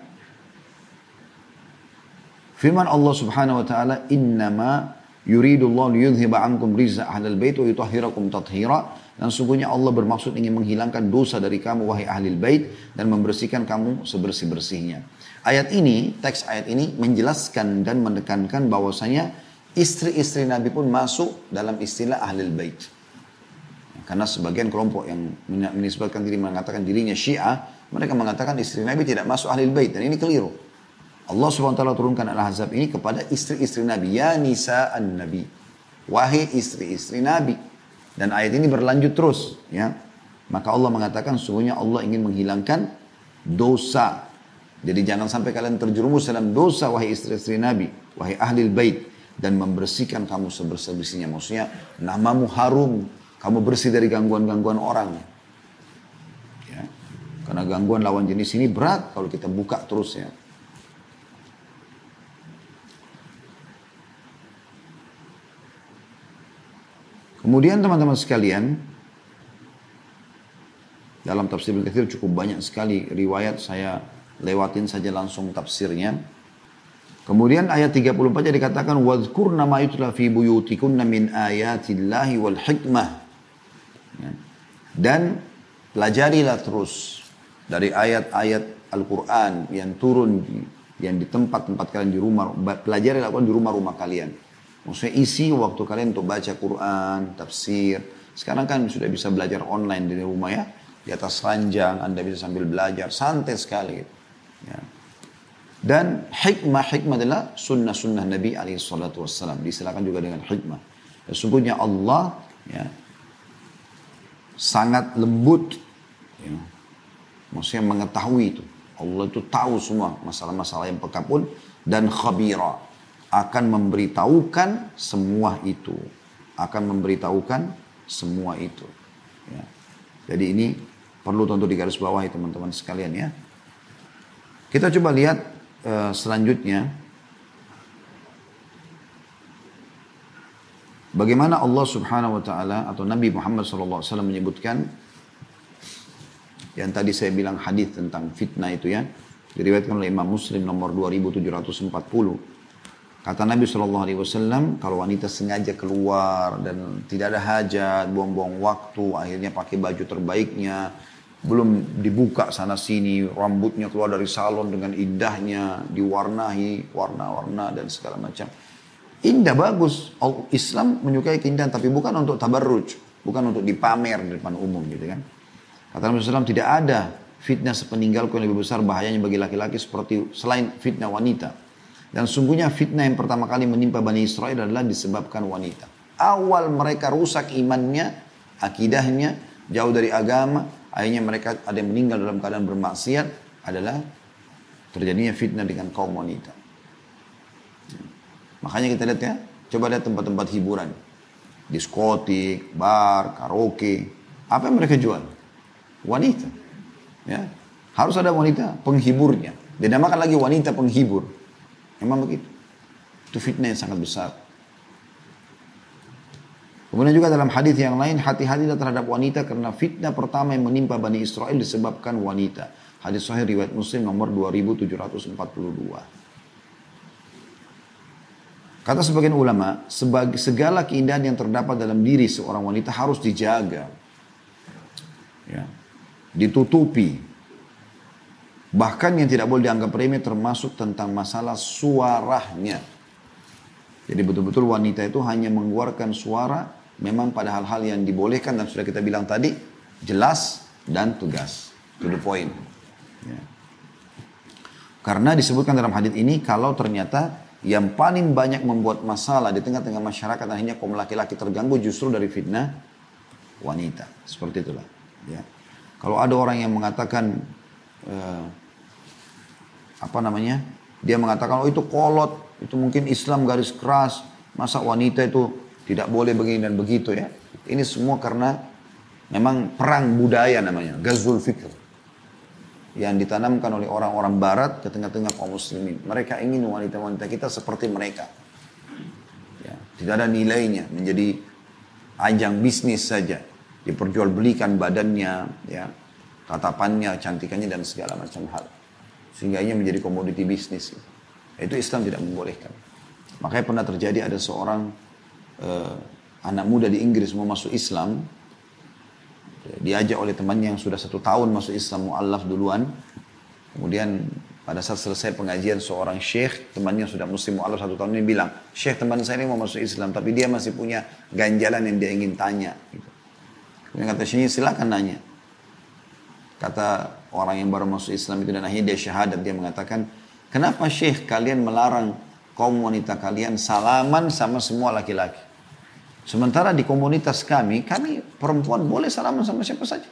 firman Allah Subhanahu wa taala innama yuridullahu liyudhhiba ankum rizza ahlal bait wa yutahhirakum tathira dan sungguhnya Allah bermaksud ingin menghilangkan dosa dari kamu wahai ahli bait dan membersihkan kamu sebersih-bersihnya. Ayat ini, teks ayat ini menjelaskan dan menekankan bahwasanya istri-istri Nabi pun masuk dalam istilah ahli bait. Karena sebagian kelompok yang menisbatkan diri mengatakan dirinya Syiah, mereka mengatakan istri Nabi tidak masuk ahli bait dan ini keliru. Allah SWT turunkan Al-Ahzab ini kepada istri-istri Nabi. Ya nisa an-Nabi. Wahai istri-istri Nabi. Dan ayat ini berlanjut terus. ya Maka Allah mengatakan sungguhnya Allah ingin menghilangkan dosa. Jadi jangan sampai kalian terjerumus dalam dosa wahai istri-istri Nabi. Wahai ahli bait dan membersihkan kamu sebersih-bersihnya. Maksudnya namamu harum, kamu bersih dari gangguan-gangguan orang. Ya. Karena gangguan lawan jenis ini berat kalau kita buka terus ya. Kemudian teman-teman sekalian, dalam tafsir Ibn Kathir cukup banyak sekali riwayat saya lewatin saja langsung tafsirnya. Kemudian ayat 34 nya dikatakan wadhkurna ma yutla fi buyutikunna min ayatillahi wal hikmah. Ya. Dan pelajarilah terus dari ayat-ayat Al-Qur'an yang turun yang di tempat-tempat kalian di rumah, pelajarilah di rumah-rumah kalian. Maksudnya isi waktu kalian untuk baca Quran, tafsir. Sekarang kan sudah bisa belajar online di rumah ya. Di atas ranjang, Anda bisa sambil belajar. Santai sekali. Ya. Dan hikmah-hikmah adalah sunnah-sunnah Nabi SAW. Disilakan juga dengan hikmah. Sesungguhnya Allah ya, sangat lembut. Ya. Maksudnya mengetahui itu. Allah itu tahu semua masalah-masalah yang peka pun. Dan khabira. Akan memberitahukan semua itu. Akan memberitahukan semua itu. Ya. Jadi ini perlu tentu digaris bawahi teman-teman sekalian ya. Kita coba lihat uh, selanjutnya bagaimana Allah Subhanahu wa taala atau Nabi Muhammad wasallam menyebutkan yang tadi saya bilang hadis tentang fitnah itu ya diriwayatkan oleh Imam Muslim nomor 2740 kata Nabi Shallallahu Alaihi Wasallam kalau wanita sengaja keluar dan tidak ada hajat buang-buang waktu akhirnya pakai baju terbaiknya belum dibuka sana sini, rambutnya keluar dari salon dengan indahnya, diwarnai warna-warna dan segala macam. Indah bagus. Islam menyukai keindahan tapi bukan untuk tabarruj, bukan untuk dipamer di depan umum gitu kan. Kata Nabi SAW tidak ada fitnah sepeninggalku yang lebih besar bahayanya bagi laki-laki seperti selain fitnah wanita. Dan sungguhnya fitnah yang pertama kali menimpa Bani Israel adalah disebabkan wanita. Awal mereka rusak imannya, akidahnya, jauh dari agama, akhirnya mereka ada yang meninggal dalam keadaan bermaksiat adalah terjadinya fitnah dengan kaum wanita. Makanya kita lihat ya, coba lihat tempat-tempat hiburan. Diskotik, bar, karaoke. Apa yang mereka jual? Wanita. Ya. Harus ada wanita penghiburnya. Dinamakan lagi wanita penghibur. Memang begitu. Itu fitnah yang sangat besar. Kemudian juga dalam hadis yang lain, hati-hatilah terhadap wanita karena fitnah pertama yang menimpa Bani Israel disebabkan wanita. Hadis sahih riwayat Muslim nomor 2742. Kata sebagian ulama, sebagai segala keindahan yang terdapat dalam diri seorang wanita harus dijaga. Ya. Ditutupi. Bahkan yang tidak boleh dianggap remeh termasuk tentang masalah suaranya. Jadi betul-betul wanita itu hanya mengeluarkan suara memang pada hal-hal yang dibolehkan dan sudah kita bilang tadi jelas dan tegas to the point ya. karena disebutkan dalam hadis ini kalau ternyata yang paling banyak membuat masalah di tengah-tengah masyarakat akhirnya kaum laki-laki terganggu justru dari fitnah wanita. Seperti itulah. Ya. Kalau ada orang yang mengatakan eh, apa namanya, dia mengatakan oh itu kolot, itu mungkin Islam garis keras, masa wanita itu tidak boleh begini dan begitu ya. Ini semua karena memang perang budaya namanya, gazul fikr yang ditanamkan oleh orang-orang barat ke tengah-tengah kaum muslimin. Mereka ingin wanita-wanita kita seperti mereka. Ya, tidak ada nilainya, menjadi ajang bisnis saja. Diperjualbelikan badannya, ya, tatapannya, cantikannya dan segala macam hal. Sehingga ini menjadi komoditi bisnis. Itu Islam tidak membolehkan. Makanya pernah terjadi ada seorang uh, anak muda di Inggris mau masuk Islam, diajak oleh temannya yang sudah satu tahun masuk Islam mu'allaf duluan. Kemudian pada saat selesai pengajian seorang syekh, temannya sudah muslim mu'allaf satu tahun ini bilang, syekh teman saya ini mau masuk Islam, tapi dia masih punya ganjalan yang dia ingin tanya. Kemudian kata syekh silakan nanya. Kata orang yang baru masuk Islam itu dan akhirnya dia syahadat, dia mengatakan, kenapa syekh kalian melarang kaum wanita kalian salaman sama semua laki-laki? Sementara di komunitas kami, kami perempuan boleh salaman sama siapa saja.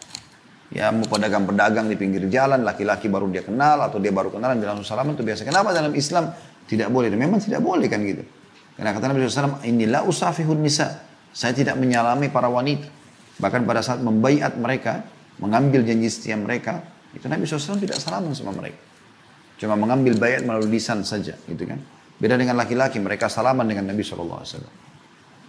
Ya mau pedagang-pedagang di pinggir jalan, laki-laki baru dia kenal atau dia baru kenalan, dia langsung salaman itu biasa. Kenapa dalam Islam tidak boleh? Memang tidak boleh kan gitu. Karena kata Nabi SAW, inilah usafihun nisa. Saya tidak menyalami para wanita. Bahkan pada saat membaiat mereka, mengambil janji setia mereka, itu Nabi SAW tidak salaman sama mereka. Cuma mengambil bayat melalui lisan saja, gitu kan. Beda dengan laki-laki, mereka salaman dengan Nabi SAW.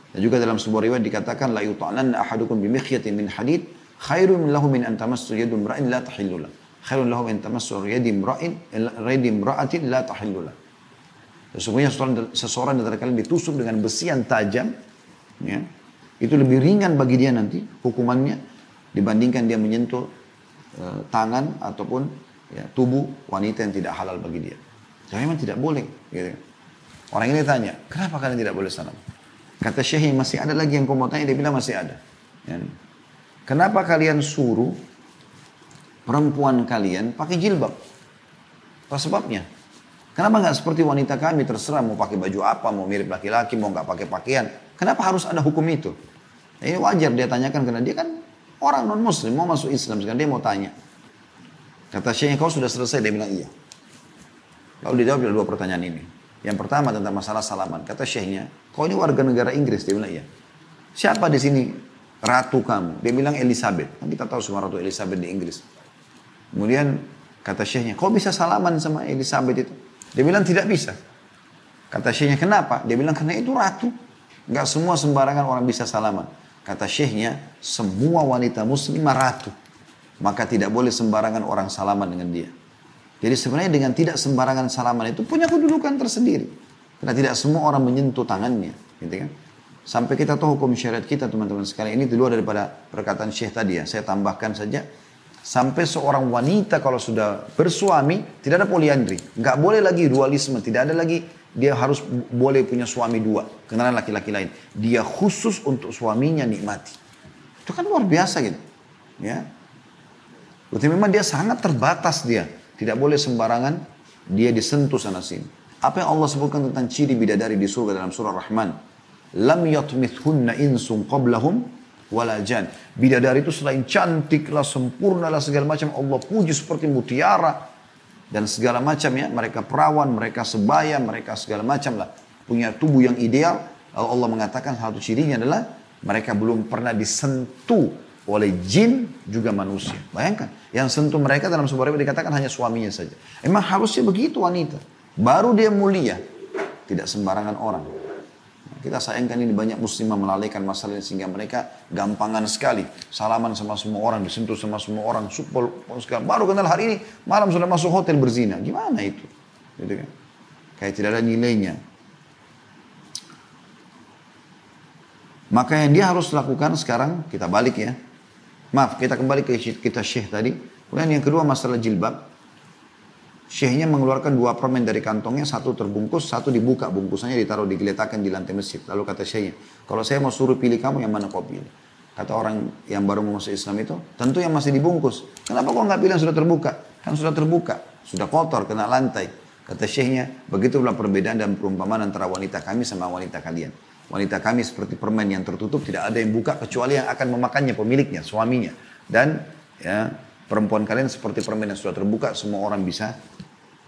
Dan juga dalam sebuah riwayat dikatakan la yuta'lanna ahadukum bimikhyatin min hadid khairun lahu min an tamassu yadu imra'in la tahillu lah. Khairun lahu min tamassu yadi imra'in yadi imra'atin la tahillu lah. Sesungguhnya seseorang, seseorang dari kalian ditusuk dengan besi yang tajam, ya, itu lebih ringan bagi dia nanti hukumannya dibandingkan dia menyentuh uh, tangan ataupun ya, tubuh wanita yang tidak halal bagi dia. Jadi memang tidak boleh. Gitu. Orang ini tanya, kenapa kalian tidak boleh salam? Kata Syekh masih ada lagi yang kau mau tanya, dia bilang masih ada. Ya. Kenapa kalian suruh perempuan kalian pakai jilbab? Apa sebabnya? Kenapa nggak seperti wanita kami terserah mau pakai baju apa, mau mirip laki-laki, mau nggak pakai pakaian? Kenapa harus ada hukum itu? Ini wajar dia tanyakan karena dia kan orang non muslim mau masuk Islam sekarang dia mau tanya. Kata Syekh kau sudah selesai dia bilang iya. Lalu dijawab dua pertanyaan ini. Yang pertama tentang masalah salaman. Kata syekhnya, kau ini warga negara Inggris. Dia bilang, iya. Siapa di sini ratu kamu? Dia bilang Elizabeth. Kan kita tahu semua ratu Elizabeth di Inggris. Kemudian kata syekhnya, kau bisa salaman sama Elizabeth itu? Dia bilang tidak bisa. Kata syekhnya, kenapa? Dia bilang, karena itu ratu. Gak semua sembarangan orang bisa salaman. Kata syekhnya, semua wanita muslimah ratu. Maka tidak boleh sembarangan orang salaman dengan dia. Jadi sebenarnya dengan tidak sembarangan salaman itu punya kedudukan tersendiri. Karena tidak semua orang menyentuh tangannya. Gitu kan? Sampai kita tahu hukum syariat kita teman-teman sekalian. Ini di luar daripada perkataan Syekh tadi ya. Saya tambahkan saja. Sampai seorang wanita kalau sudah bersuami tidak ada poliandri. Nggak boleh lagi dualisme. Tidak ada lagi dia harus boleh punya suami dua. Kenalan laki-laki lain. Dia khusus untuk suaminya nikmati. Itu kan luar biasa gitu. Ya. Berarti memang dia sangat terbatas dia. Tidak boleh sembarangan dia disentuh sana sini. Apa yang Allah sebutkan tentang ciri bidadari di surga dalam surah Rahman? Lam yatmithunna insun qablahum wala jan. Bidadari itu selain cantik lah, sempurna lah segala macam Allah puji seperti mutiara dan segala macam ya. Mereka perawan, mereka sebaya, mereka segala macam lah. Punya tubuh yang ideal. Lalu Allah mengatakan satu cirinya adalah mereka belum pernah disentuh oleh jin juga manusia. Bayangkan, yang sentuh mereka dalam sebuah riwayat dikatakan hanya suaminya saja. Emang harusnya begitu wanita. Baru dia mulia, tidak sembarangan orang. Kita sayangkan ini banyak muslimah melalaikan masalah ini sehingga mereka gampangan sekali. Salaman sama semua orang, disentuh sama semua orang, supel, baru kenal hari ini, malam sudah masuk hotel berzina. Gimana itu? Gitu kan? Kayak tidak ada nilainya. Maka yang dia harus lakukan sekarang, kita balik ya. Maaf, kita kembali ke kita syekh tadi. Kemudian yang kedua masalah jilbab. Syekhnya mengeluarkan dua permen dari kantongnya, satu terbungkus, satu dibuka bungkusannya ditaruh digeletakan di lantai masjid. Lalu kata syekhnya, kalau saya mau suruh pilih kamu yang mana kau pilih? Kata orang yang baru mau masuk Islam itu, tentu yang masih dibungkus. Kenapa kau nggak pilih yang sudah terbuka? Kan sudah terbuka, sudah kotor, kena lantai. Kata syekhnya, begitulah perbedaan dan perumpamaan antara wanita kami sama wanita kalian. Wanita kami seperti permen yang tertutup, tidak ada yang buka kecuali yang akan memakannya pemiliknya, suaminya. Dan ya perempuan kalian seperti permen yang sudah terbuka, semua orang bisa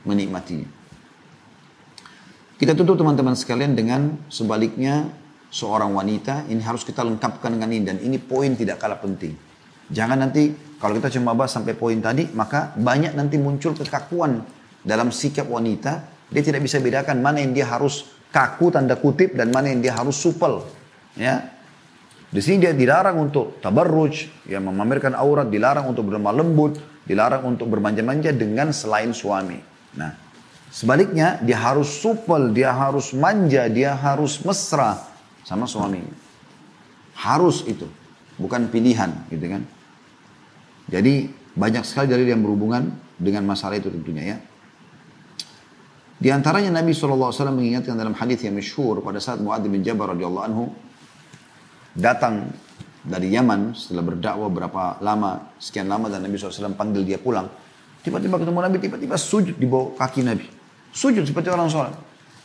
menikmatinya. Kita tutup teman-teman sekalian dengan sebaliknya seorang wanita, ini harus kita lengkapkan dengan ini. Dan ini poin tidak kalah penting. Jangan nanti, kalau kita cuma bahas sampai poin tadi, maka banyak nanti muncul kekakuan dalam sikap wanita. Dia tidak bisa bedakan mana yang dia harus kaku tanda kutip dan mana yang dia harus supel. Ya, di sini dia dilarang untuk tabarruj, ya memamerkan aurat, dilarang untuk berlemah lembut, dilarang untuk bermanja-manja dengan selain suami. Nah, Sebaliknya dia harus supel, dia harus manja, dia harus mesra sama suaminya. Harus itu, bukan pilihan gitu kan. Jadi banyak sekali dari yang berhubungan dengan masalah itu tentunya ya. Di antaranya Nabi SAW mengingatkan dalam hadis yang masyhur pada saat Muadz bin Jabal radhiyallahu anhu datang dari Yaman setelah berdakwah berapa lama, sekian lama dan Nabi SAW panggil dia pulang. Tiba-tiba ketemu Nabi, tiba-tiba sujud di bawah kaki Nabi. Sujud seperti orang sholat.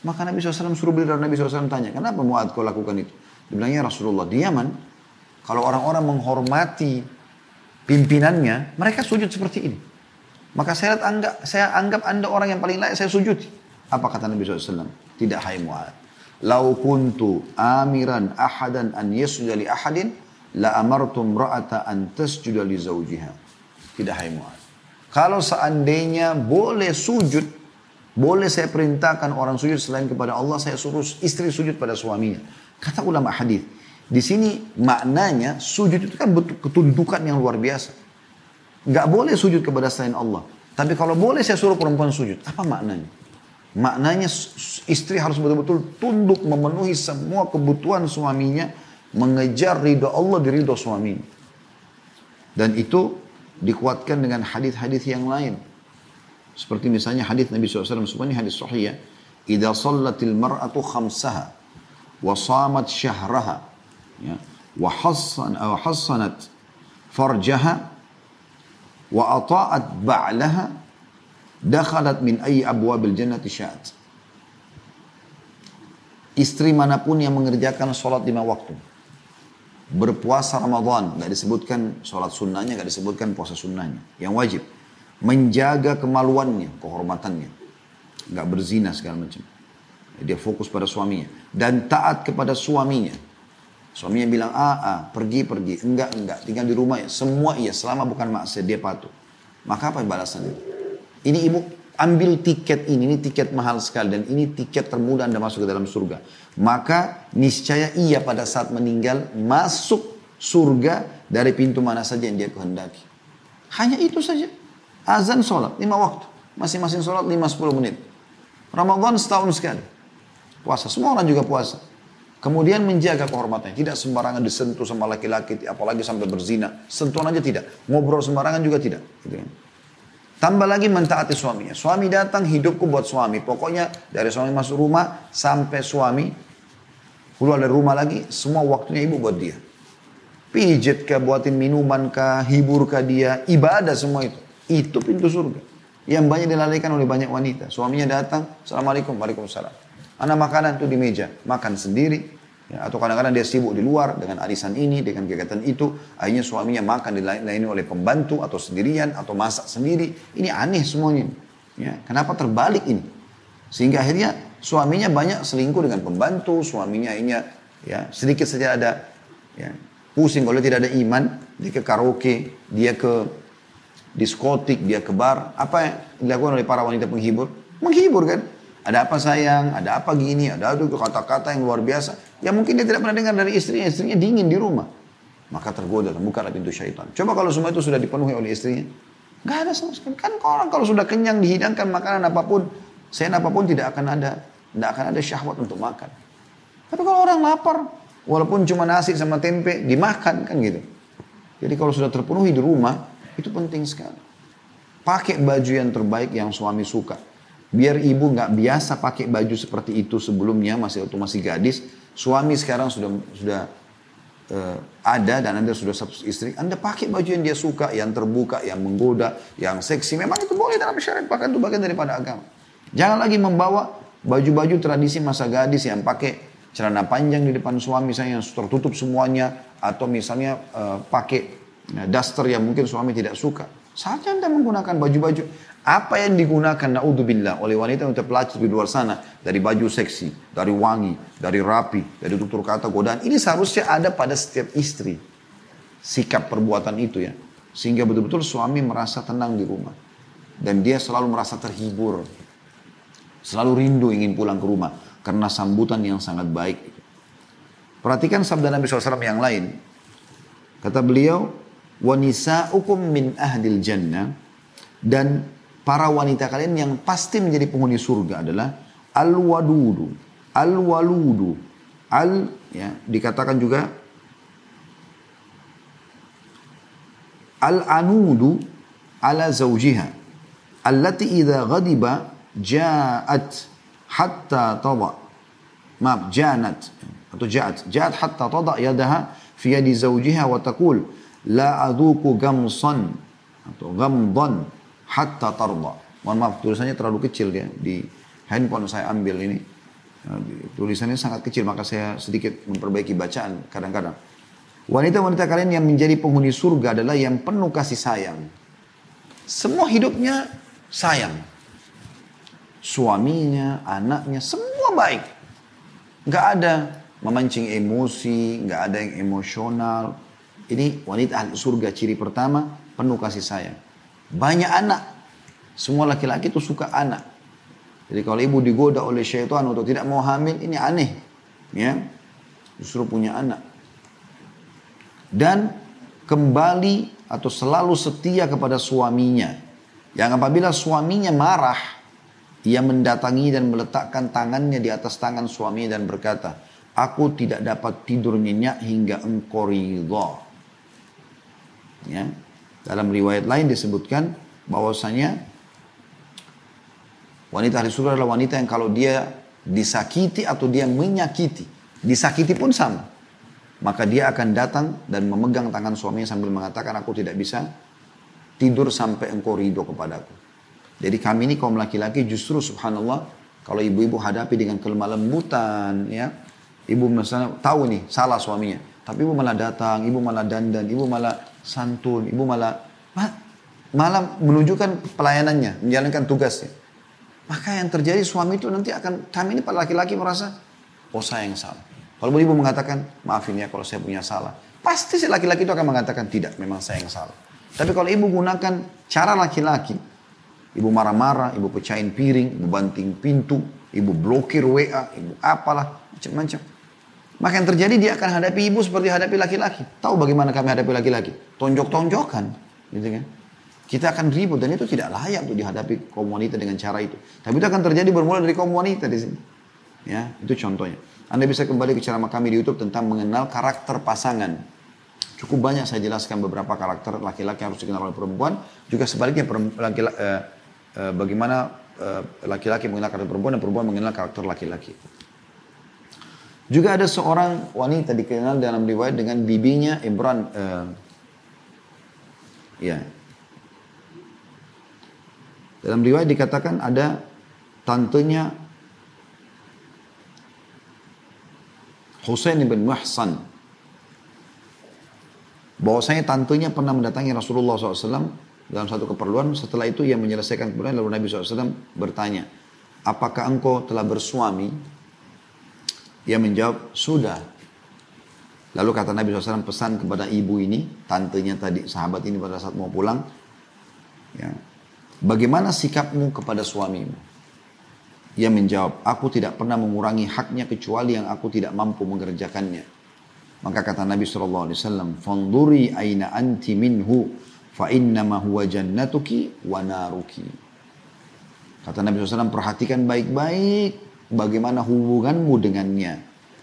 Maka Nabi SAW suruh beliau Nabi SAW tanya, kenapa Mu'ad kau lakukan itu? Dia bilang, ya Rasulullah, di Yaman, kalau orang-orang menghormati pimpinannya, mereka sujud seperti ini. Maka saya anggap, saya anggap anda orang yang paling layak saya sujud. Apa kata Nabi SAW? Tidak hai Mu'ad. Lau kuntu amiran ahadan an yasjuda ahadin, la amartum ra'ata an tasjuda li zawjiha. Tidak hai Mu'ad. Kalau seandainya boleh sujud boleh saya perintahkan orang sujud selain kepada Allah, saya suruh istri sujud pada suaminya. Kata ulama hadis. Di sini maknanya sujud itu kan betul ketundukan yang luar biasa. Gak boleh sujud kepada selain Allah. Tapi kalau boleh saya suruh perempuan sujud. Apa maknanya? Maknanya istri harus betul-betul tunduk memenuhi semua kebutuhan suaminya. Mengejar ridho Allah di ridho suaminya. Dan itu dikuatkan dengan hadis-hadis yang lain. Seperti misalnya hadis Nabi SAW, semuanya hadis sahih ya. Idza sallatil mar'atu khamsaha wa samat syahraha ya, wa hassan aw hassanat farjaha wa ata'at ba'laha dakhalat min ayyi abwabil jannati sya'at. Istri mana pun yang mengerjakan sholat lima waktu. Berpuasa Ramadan. Gak disebutkan sholat sunnahnya, gak disebutkan puasa sunnahnya. Yang wajib menjaga kemaluannya, kehormatannya. Nggak berzina segala macam. Dia fokus pada suaminya. Dan taat kepada suaminya. Suaminya bilang, ah, ah, pergi, pergi. Enggak, enggak. Tinggal di rumah. Semua iya. Selama bukan maksiat, dia patuh. Maka apa balasannya? Ini ibu ambil tiket ini. Ini tiket mahal sekali. Dan ini tiket termudah Anda masuk ke dalam surga. Maka niscaya ia pada saat meninggal masuk surga dari pintu mana saja yang dia kehendaki. Hanya itu saja. Azan sholat, lima waktu. Masing-masing sholat lima sepuluh menit. Ramadan setahun sekali. Puasa, semua orang juga puasa. Kemudian menjaga kehormatannya. Tidak sembarangan disentuh sama laki-laki, apalagi sampai berzina. Sentuhan aja tidak. Ngobrol sembarangan juga tidak. Gitu kan. Tambah lagi mentaati suaminya. Suami datang, hidupku buat suami. Pokoknya dari suami masuk rumah sampai suami keluar dari rumah lagi, semua waktunya ibu buat dia. Pijit kah, buatin minuman kah, hibur kah dia, ibadah semua itu. Itu pintu surga. Yang banyak dilalaikan oleh banyak wanita. Suaminya datang, Assalamualaikum, Waalaikumsalam. Anak makanan itu di meja, makan sendiri. Ya, atau kadang-kadang dia sibuk di luar dengan arisan ini, dengan kegiatan itu. Akhirnya suaminya makan dilayani oleh pembantu atau sendirian atau masak sendiri. Ini aneh semuanya. Ya, kenapa terbalik ini? Sehingga akhirnya suaminya banyak selingkuh dengan pembantu, suaminya akhirnya ya sedikit saja ada ya, pusing kalau tidak ada iman, dia ke karaoke, dia ke diskotik, dia ke bar. Apa yang dilakukan oleh para wanita penghibur? Menghibur kan? Ada apa sayang, ada apa gini, ada aduh kata-kata yang luar biasa. Ya mungkin dia tidak pernah dengar dari istrinya, istrinya dingin di rumah. Maka tergoda, terbuka pintu syaitan. Coba kalau semua itu sudah dipenuhi oleh istrinya. Gak ada sama sekali. Kan orang kalau sudah kenyang dihidangkan makanan apa pun, saya apa pun tidak akan ada, tidak akan ada syahwat untuk makan. Tapi kalau orang lapar, walaupun cuma nasi sama tempe, dimakan kan gitu. Jadi kalau sudah terpenuhi di rumah, itu penting sekali. Pakai baju yang terbaik yang suami suka. Biar ibu nggak biasa pakai baju seperti itu sebelumnya masih waktu masih gadis. Suami sekarang sudah sudah uh, ada dan anda sudah satu istri. Anda pakai baju yang dia suka, yang terbuka, yang menggoda, yang seksi. Memang itu boleh dalam syariat bahkan itu bagian daripada agama. Jangan lagi membawa baju-baju tradisi masa gadis yang pakai celana panjang di depan suami saya yang tertutup semuanya atau misalnya uh, pakai uh, daster yang mungkin suami tidak suka. Saatnya Anda menggunakan baju-baju apa yang digunakan naudzubillah oleh wanita untuk terpelacur di luar sana? Dari baju seksi, dari wangi, dari rapi, dari tutur kata godaan. Ini seharusnya ada pada setiap istri. Sikap perbuatan itu ya. Sehingga betul-betul suami merasa tenang di rumah. Dan dia selalu merasa terhibur. Selalu rindu ingin pulang ke rumah. Karena sambutan yang sangat baik. Perhatikan sabda Nabi SAW yang lain. Kata beliau wanisaukum min ahdil jannah. Dan para wanita kalian yang pasti menjadi penghuni surga adalah al-wadudu, al-waludu, al ya dikatakan juga al-anudu ala zawjiha allati idza ghadiba ja'at hatta tada. Maaf janat atau ja'at ja'at hatta tada yadaha fi yadi zawjiha wa taqul la adhuku gamsan atau gamdan hatta tarda mohon maaf tulisannya terlalu kecil ya di handphone saya ambil ini tulisannya sangat kecil maka saya sedikit memperbaiki bacaan kadang-kadang wanita-wanita kalian yang menjadi penghuni surga adalah yang penuh kasih sayang semua hidupnya sayang suaminya, anaknya, semua baik. Nggak ada memancing emosi, nggak ada yang emosional. Ini wanita surga ciri pertama, penuh kasih sayang. Banyak anak. Semua laki-laki itu suka anak. Jadi kalau ibu digoda oleh syaitan untuk tidak mau hamil, ini aneh. Ya, justru punya anak. Dan kembali atau selalu setia kepada suaminya. Yang apabila suaminya marah, ia mendatangi dan meletakkan tangannya di atas tangan suami dan berkata, Aku tidak dapat tidur nyenyak hingga engkau ridha. Ya. Dalam riwayat lain disebutkan bahwasanya wanita ahli surga adalah wanita yang kalau dia disakiti atau dia menyakiti, disakiti pun sama. Maka dia akan datang dan memegang tangan suaminya sambil mengatakan, aku tidak bisa tidur sampai engkau ridho kepadaku. Jadi kami ini kaum laki-laki justru subhanallah kalau ibu-ibu hadapi dengan kelemah lembutan ya. Ibu misalnya tahu nih salah suaminya. Tapi ibu malah datang, ibu malah dandan, ibu malah santun, ibu malah malah menunjukkan pelayanannya, menjalankan tugasnya. Maka yang terjadi suami itu nanti akan, kami ini para laki-laki merasa, oh saya yang salah. Kalau ibu mengatakan, maafin ya kalau saya punya salah. Pasti si laki-laki itu akan mengatakan, tidak, memang saya yang salah. Tapi kalau ibu gunakan cara laki-laki, Ibu marah-marah, ibu pecahin piring, ibu banting pintu, ibu blokir WA, ibu apalah, macam-macam. Maka yang terjadi dia akan hadapi ibu seperti hadapi laki-laki. Tahu bagaimana kami hadapi laki-laki? Tonjok-tonjokan. Gitu kan? Kita akan ribut dan itu tidak layak untuk dihadapi kaum wanita dengan cara itu. Tapi itu akan terjadi bermula dari kaum wanita di sini. Ya, itu contohnya. Anda bisa kembali ke ceramah kami di YouTube tentang mengenal karakter pasangan. Cukup banyak saya jelaskan beberapa karakter laki-laki yang harus dikenal oleh perempuan. Juga sebaliknya laki-laki, eh, Eh, bagaimana eh, laki-laki mengenal karakter perempuan dan perempuan mengenal karakter laki-laki. Juga ada seorang wanita dikenal dalam riwayat dengan bibinya Imran. Uh, ya. Dalam riwayat dikatakan ada tantenya Husain bin Muhsan. Bahwasanya tantenya pernah mendatangi Rasulullah SAW dalam satu keperluan. Setelah itu ia menyelesaikan keperluan lalu Nabi SAW bertanya, apakah engkau telah bersuami? Ia menjawab, sudah. Lalu kata Nabi SAW pesan kepada ibu ini, tantenya tadi, sahabat ini pada saat mau pulang. Ya, Bagaimana sikapmu kepada suamimu? Ia menjawab, aku tidak pernah mengurangi haknya kecuali yang aku tidak mampu mengerjakannya. Maka kata Nabi SAW, Fanduri aina anti minhu fa innama huwa jannatuki wa naruki. Kata Nabi SAW, perhatikan baik-baik bagaimana hubunganmu dengannya.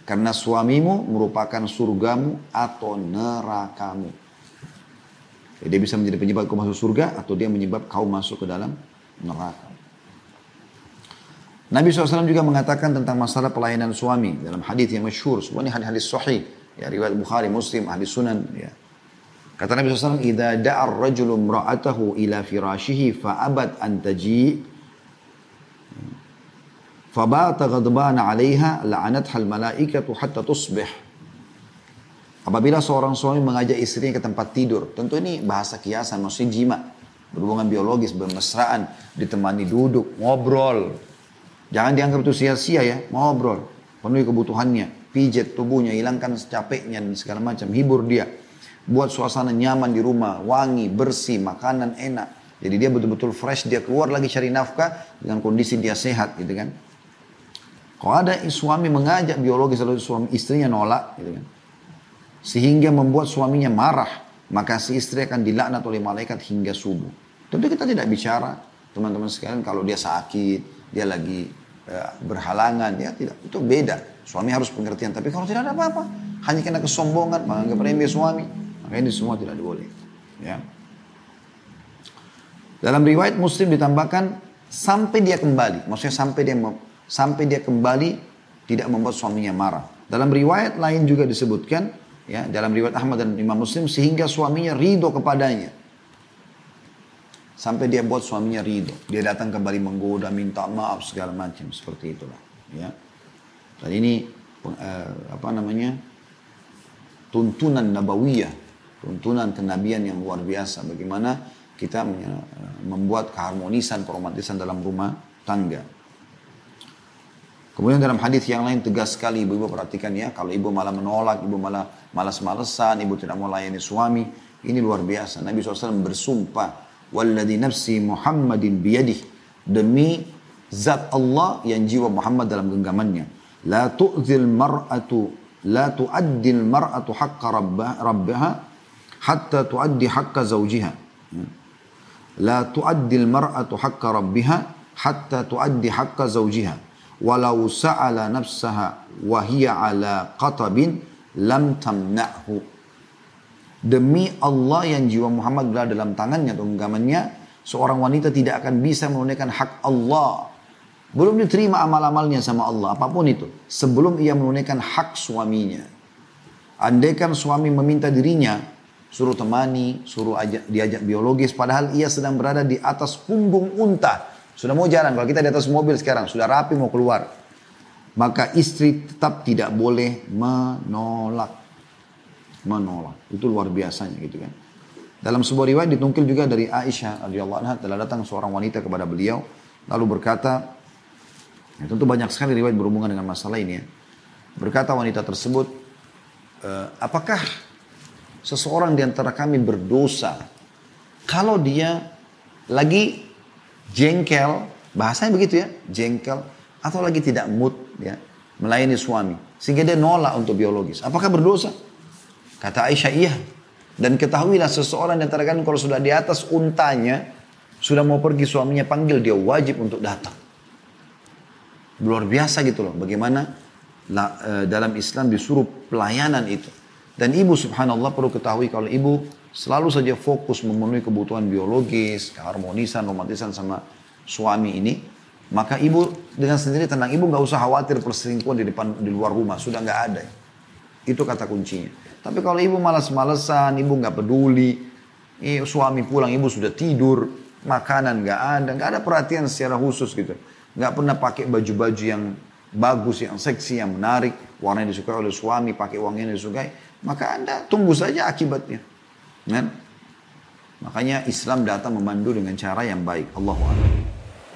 Karena suamimu merupakan surgamu atau nerakamu. Jadi dia bisa menjadi penyebab kau masuk surga atau dia menyebab kau masuk ke dalam neraka. Nabi SAW juga mengatakan tentang masalah pelayanan suami dalam hadis yang masyhur. Semua ini hadis-hadis sahih. Ya, riwayat Bukhari, Muslim, hadis Sunan. Ya. Kata Nabi SAW, "Idza da'a ar-rajulu imra'atahu ila firashihi an taji' Fabata ghadbana 'alaiha la'anatha al-malaikatu hatta tusbih. Apabila seorang suami mengajak istrinya ke tempat tidur, tentu ini bahasa kiasan, maksudnya jima, berhubungan biologis, bermesraan, ditemani duduk, ngobrol. Jangan dianggap itu sia-sia ya, ngobrol, penuhi kebutuhannya, pijet tubuhnya, hilangkan capeknya dan segala macam, hibur dia. Buat suasana nyaman di rumah, wangi, bersih, makanan enak. Jadi dia betul-betul fresh, dia keluar lagi cari nafkah dengan kondisi dia sehat gitu kan. Kalau ada suami mengajak biologis lalu suami istrinya nolak gitu kan. Sehingga membuat suaminya marah, maka si istri akan dilaknat oleh malaikat hingga subuh. Tentu kita tidak bicara, teman-teman sekalian, kalau dia sakit, dia lagi uh, berhalangan, ya tidak. Itu beda. Suami harus pengertian. Tapi kalau tidak ada apa-apa, hanya kena kesombongan, menganggap remeh suami, maka ini semua tidak boleh. Ya. Dalam riwayat Muslim ditambahkan sampai dia kembali, maksudnya sampai dia sampai dia kembali tidak membuat suaminya marah. Dalam riwayat lain juga disebutkan ya dalam riwayat Ahmad dan Imam Muslim sehingga suaminya ridho kepadanya. Sampai dia buat suaminya ridho. Dia datang kembali menggoda minta maaf segala macam seperti itulah ya. Dan ini uh, apa namanya tuntunan nabawiyah tuntunan kenabian yang luar biasa. Bagaimana kita membuat keharmonisan keromantisan dalam rumah tangga Kemudian dalam hadis yang lain tegas sekali ibu-ibu perhatikan ya, kalau ibu malah menolak, ibu malah malas-malesan, ibu tidak mau layani suami, ini luar biasa. Nabi SAW bersumpah, "Walladhi nafsi Muhammadin biyadih." Demi zat Allah yang jiwa Muhammad dalam genggamannya. La tu'zil mar'atu la tu'addil mar'atu haqqa rabbaha hatta tu'addi haqqa zawjiha. La tu'addil mar'atu haqqa rabbiha hatta tu'addi haqqa zawjiha walau sa'ala nafsaha wa hiya ala qatabin lam tamna'hu. Demi Allah yang jiwa Muhammad berada dalam tangannya atau genggamannya seorang wanita tidak akan bisa menunaikan hak Allah. Belum diterima amal-amalnya sama Allah apa pun itu sebelum ia menunaikan hak suaminya. Andaikan suami meminta dirinya suruh temani suruh ajak, diajak biologis padahal ia sedang berada di atas punggung unta sudah mau jalan, kalau kita di atas mobil sekarang, sudah rapi mau keluar. Maka istri tetap tidak boleh menolak. Menolak. Itu luar biasanya gitu kan. Dalam sebuah riwayat ditungkil juga dari Aisyah radhiyallahu anha telah datang seorang wanita kepada beliau lalu berkata ya tentu banyak sekali riwayat berhubungan dengan masalah ini ya. Berkata wanita tersebut, e, apakah seseorang di antara kami berdosa kalau dia lagi jengkel, bahasanya begitu ya, jengkel atau lagi tidak mood ya, melayani suami sehingga dia nolak untuk biologis. Apakah berdosa? Kata Aisyah iya. Dan ketahuilah seseorang yang antara kalau sudah di atas untanya sudah mau pergi suaminya panggil dia wajib untuk datang. Luar biasa gitu loh. Bagaimana e, dalam Islam disuruh pelayanan itu. Dan ibu subhanallah perlu ketahui kalau ibu selalu saja fokus memenuhi kebutuhan biologis, keharmonisan, romantisan sama suami ini, maka ibu dengan sendiri tenang, ibu nggak usah khawatir perselingkuhan di depan di luar rumah, sudah nggak ada. Itu kata kuncinya. Tapi kalau ibu malas-malesan, ibu nggak peduli, eh, suami pulang, ibu sudah tidur, makanan nggak ada, nggak ada perhatian secara khusus gitu, nggak pernah pakai baju-baju yang bagus, yang seksi, yang menarik, warna yang disukai oleh suami, pakai uang yang disukai, maka anda tunggu saja akibatnya. Kan? Makanya Islam datang memandu dengan cara yang baik. Allahu.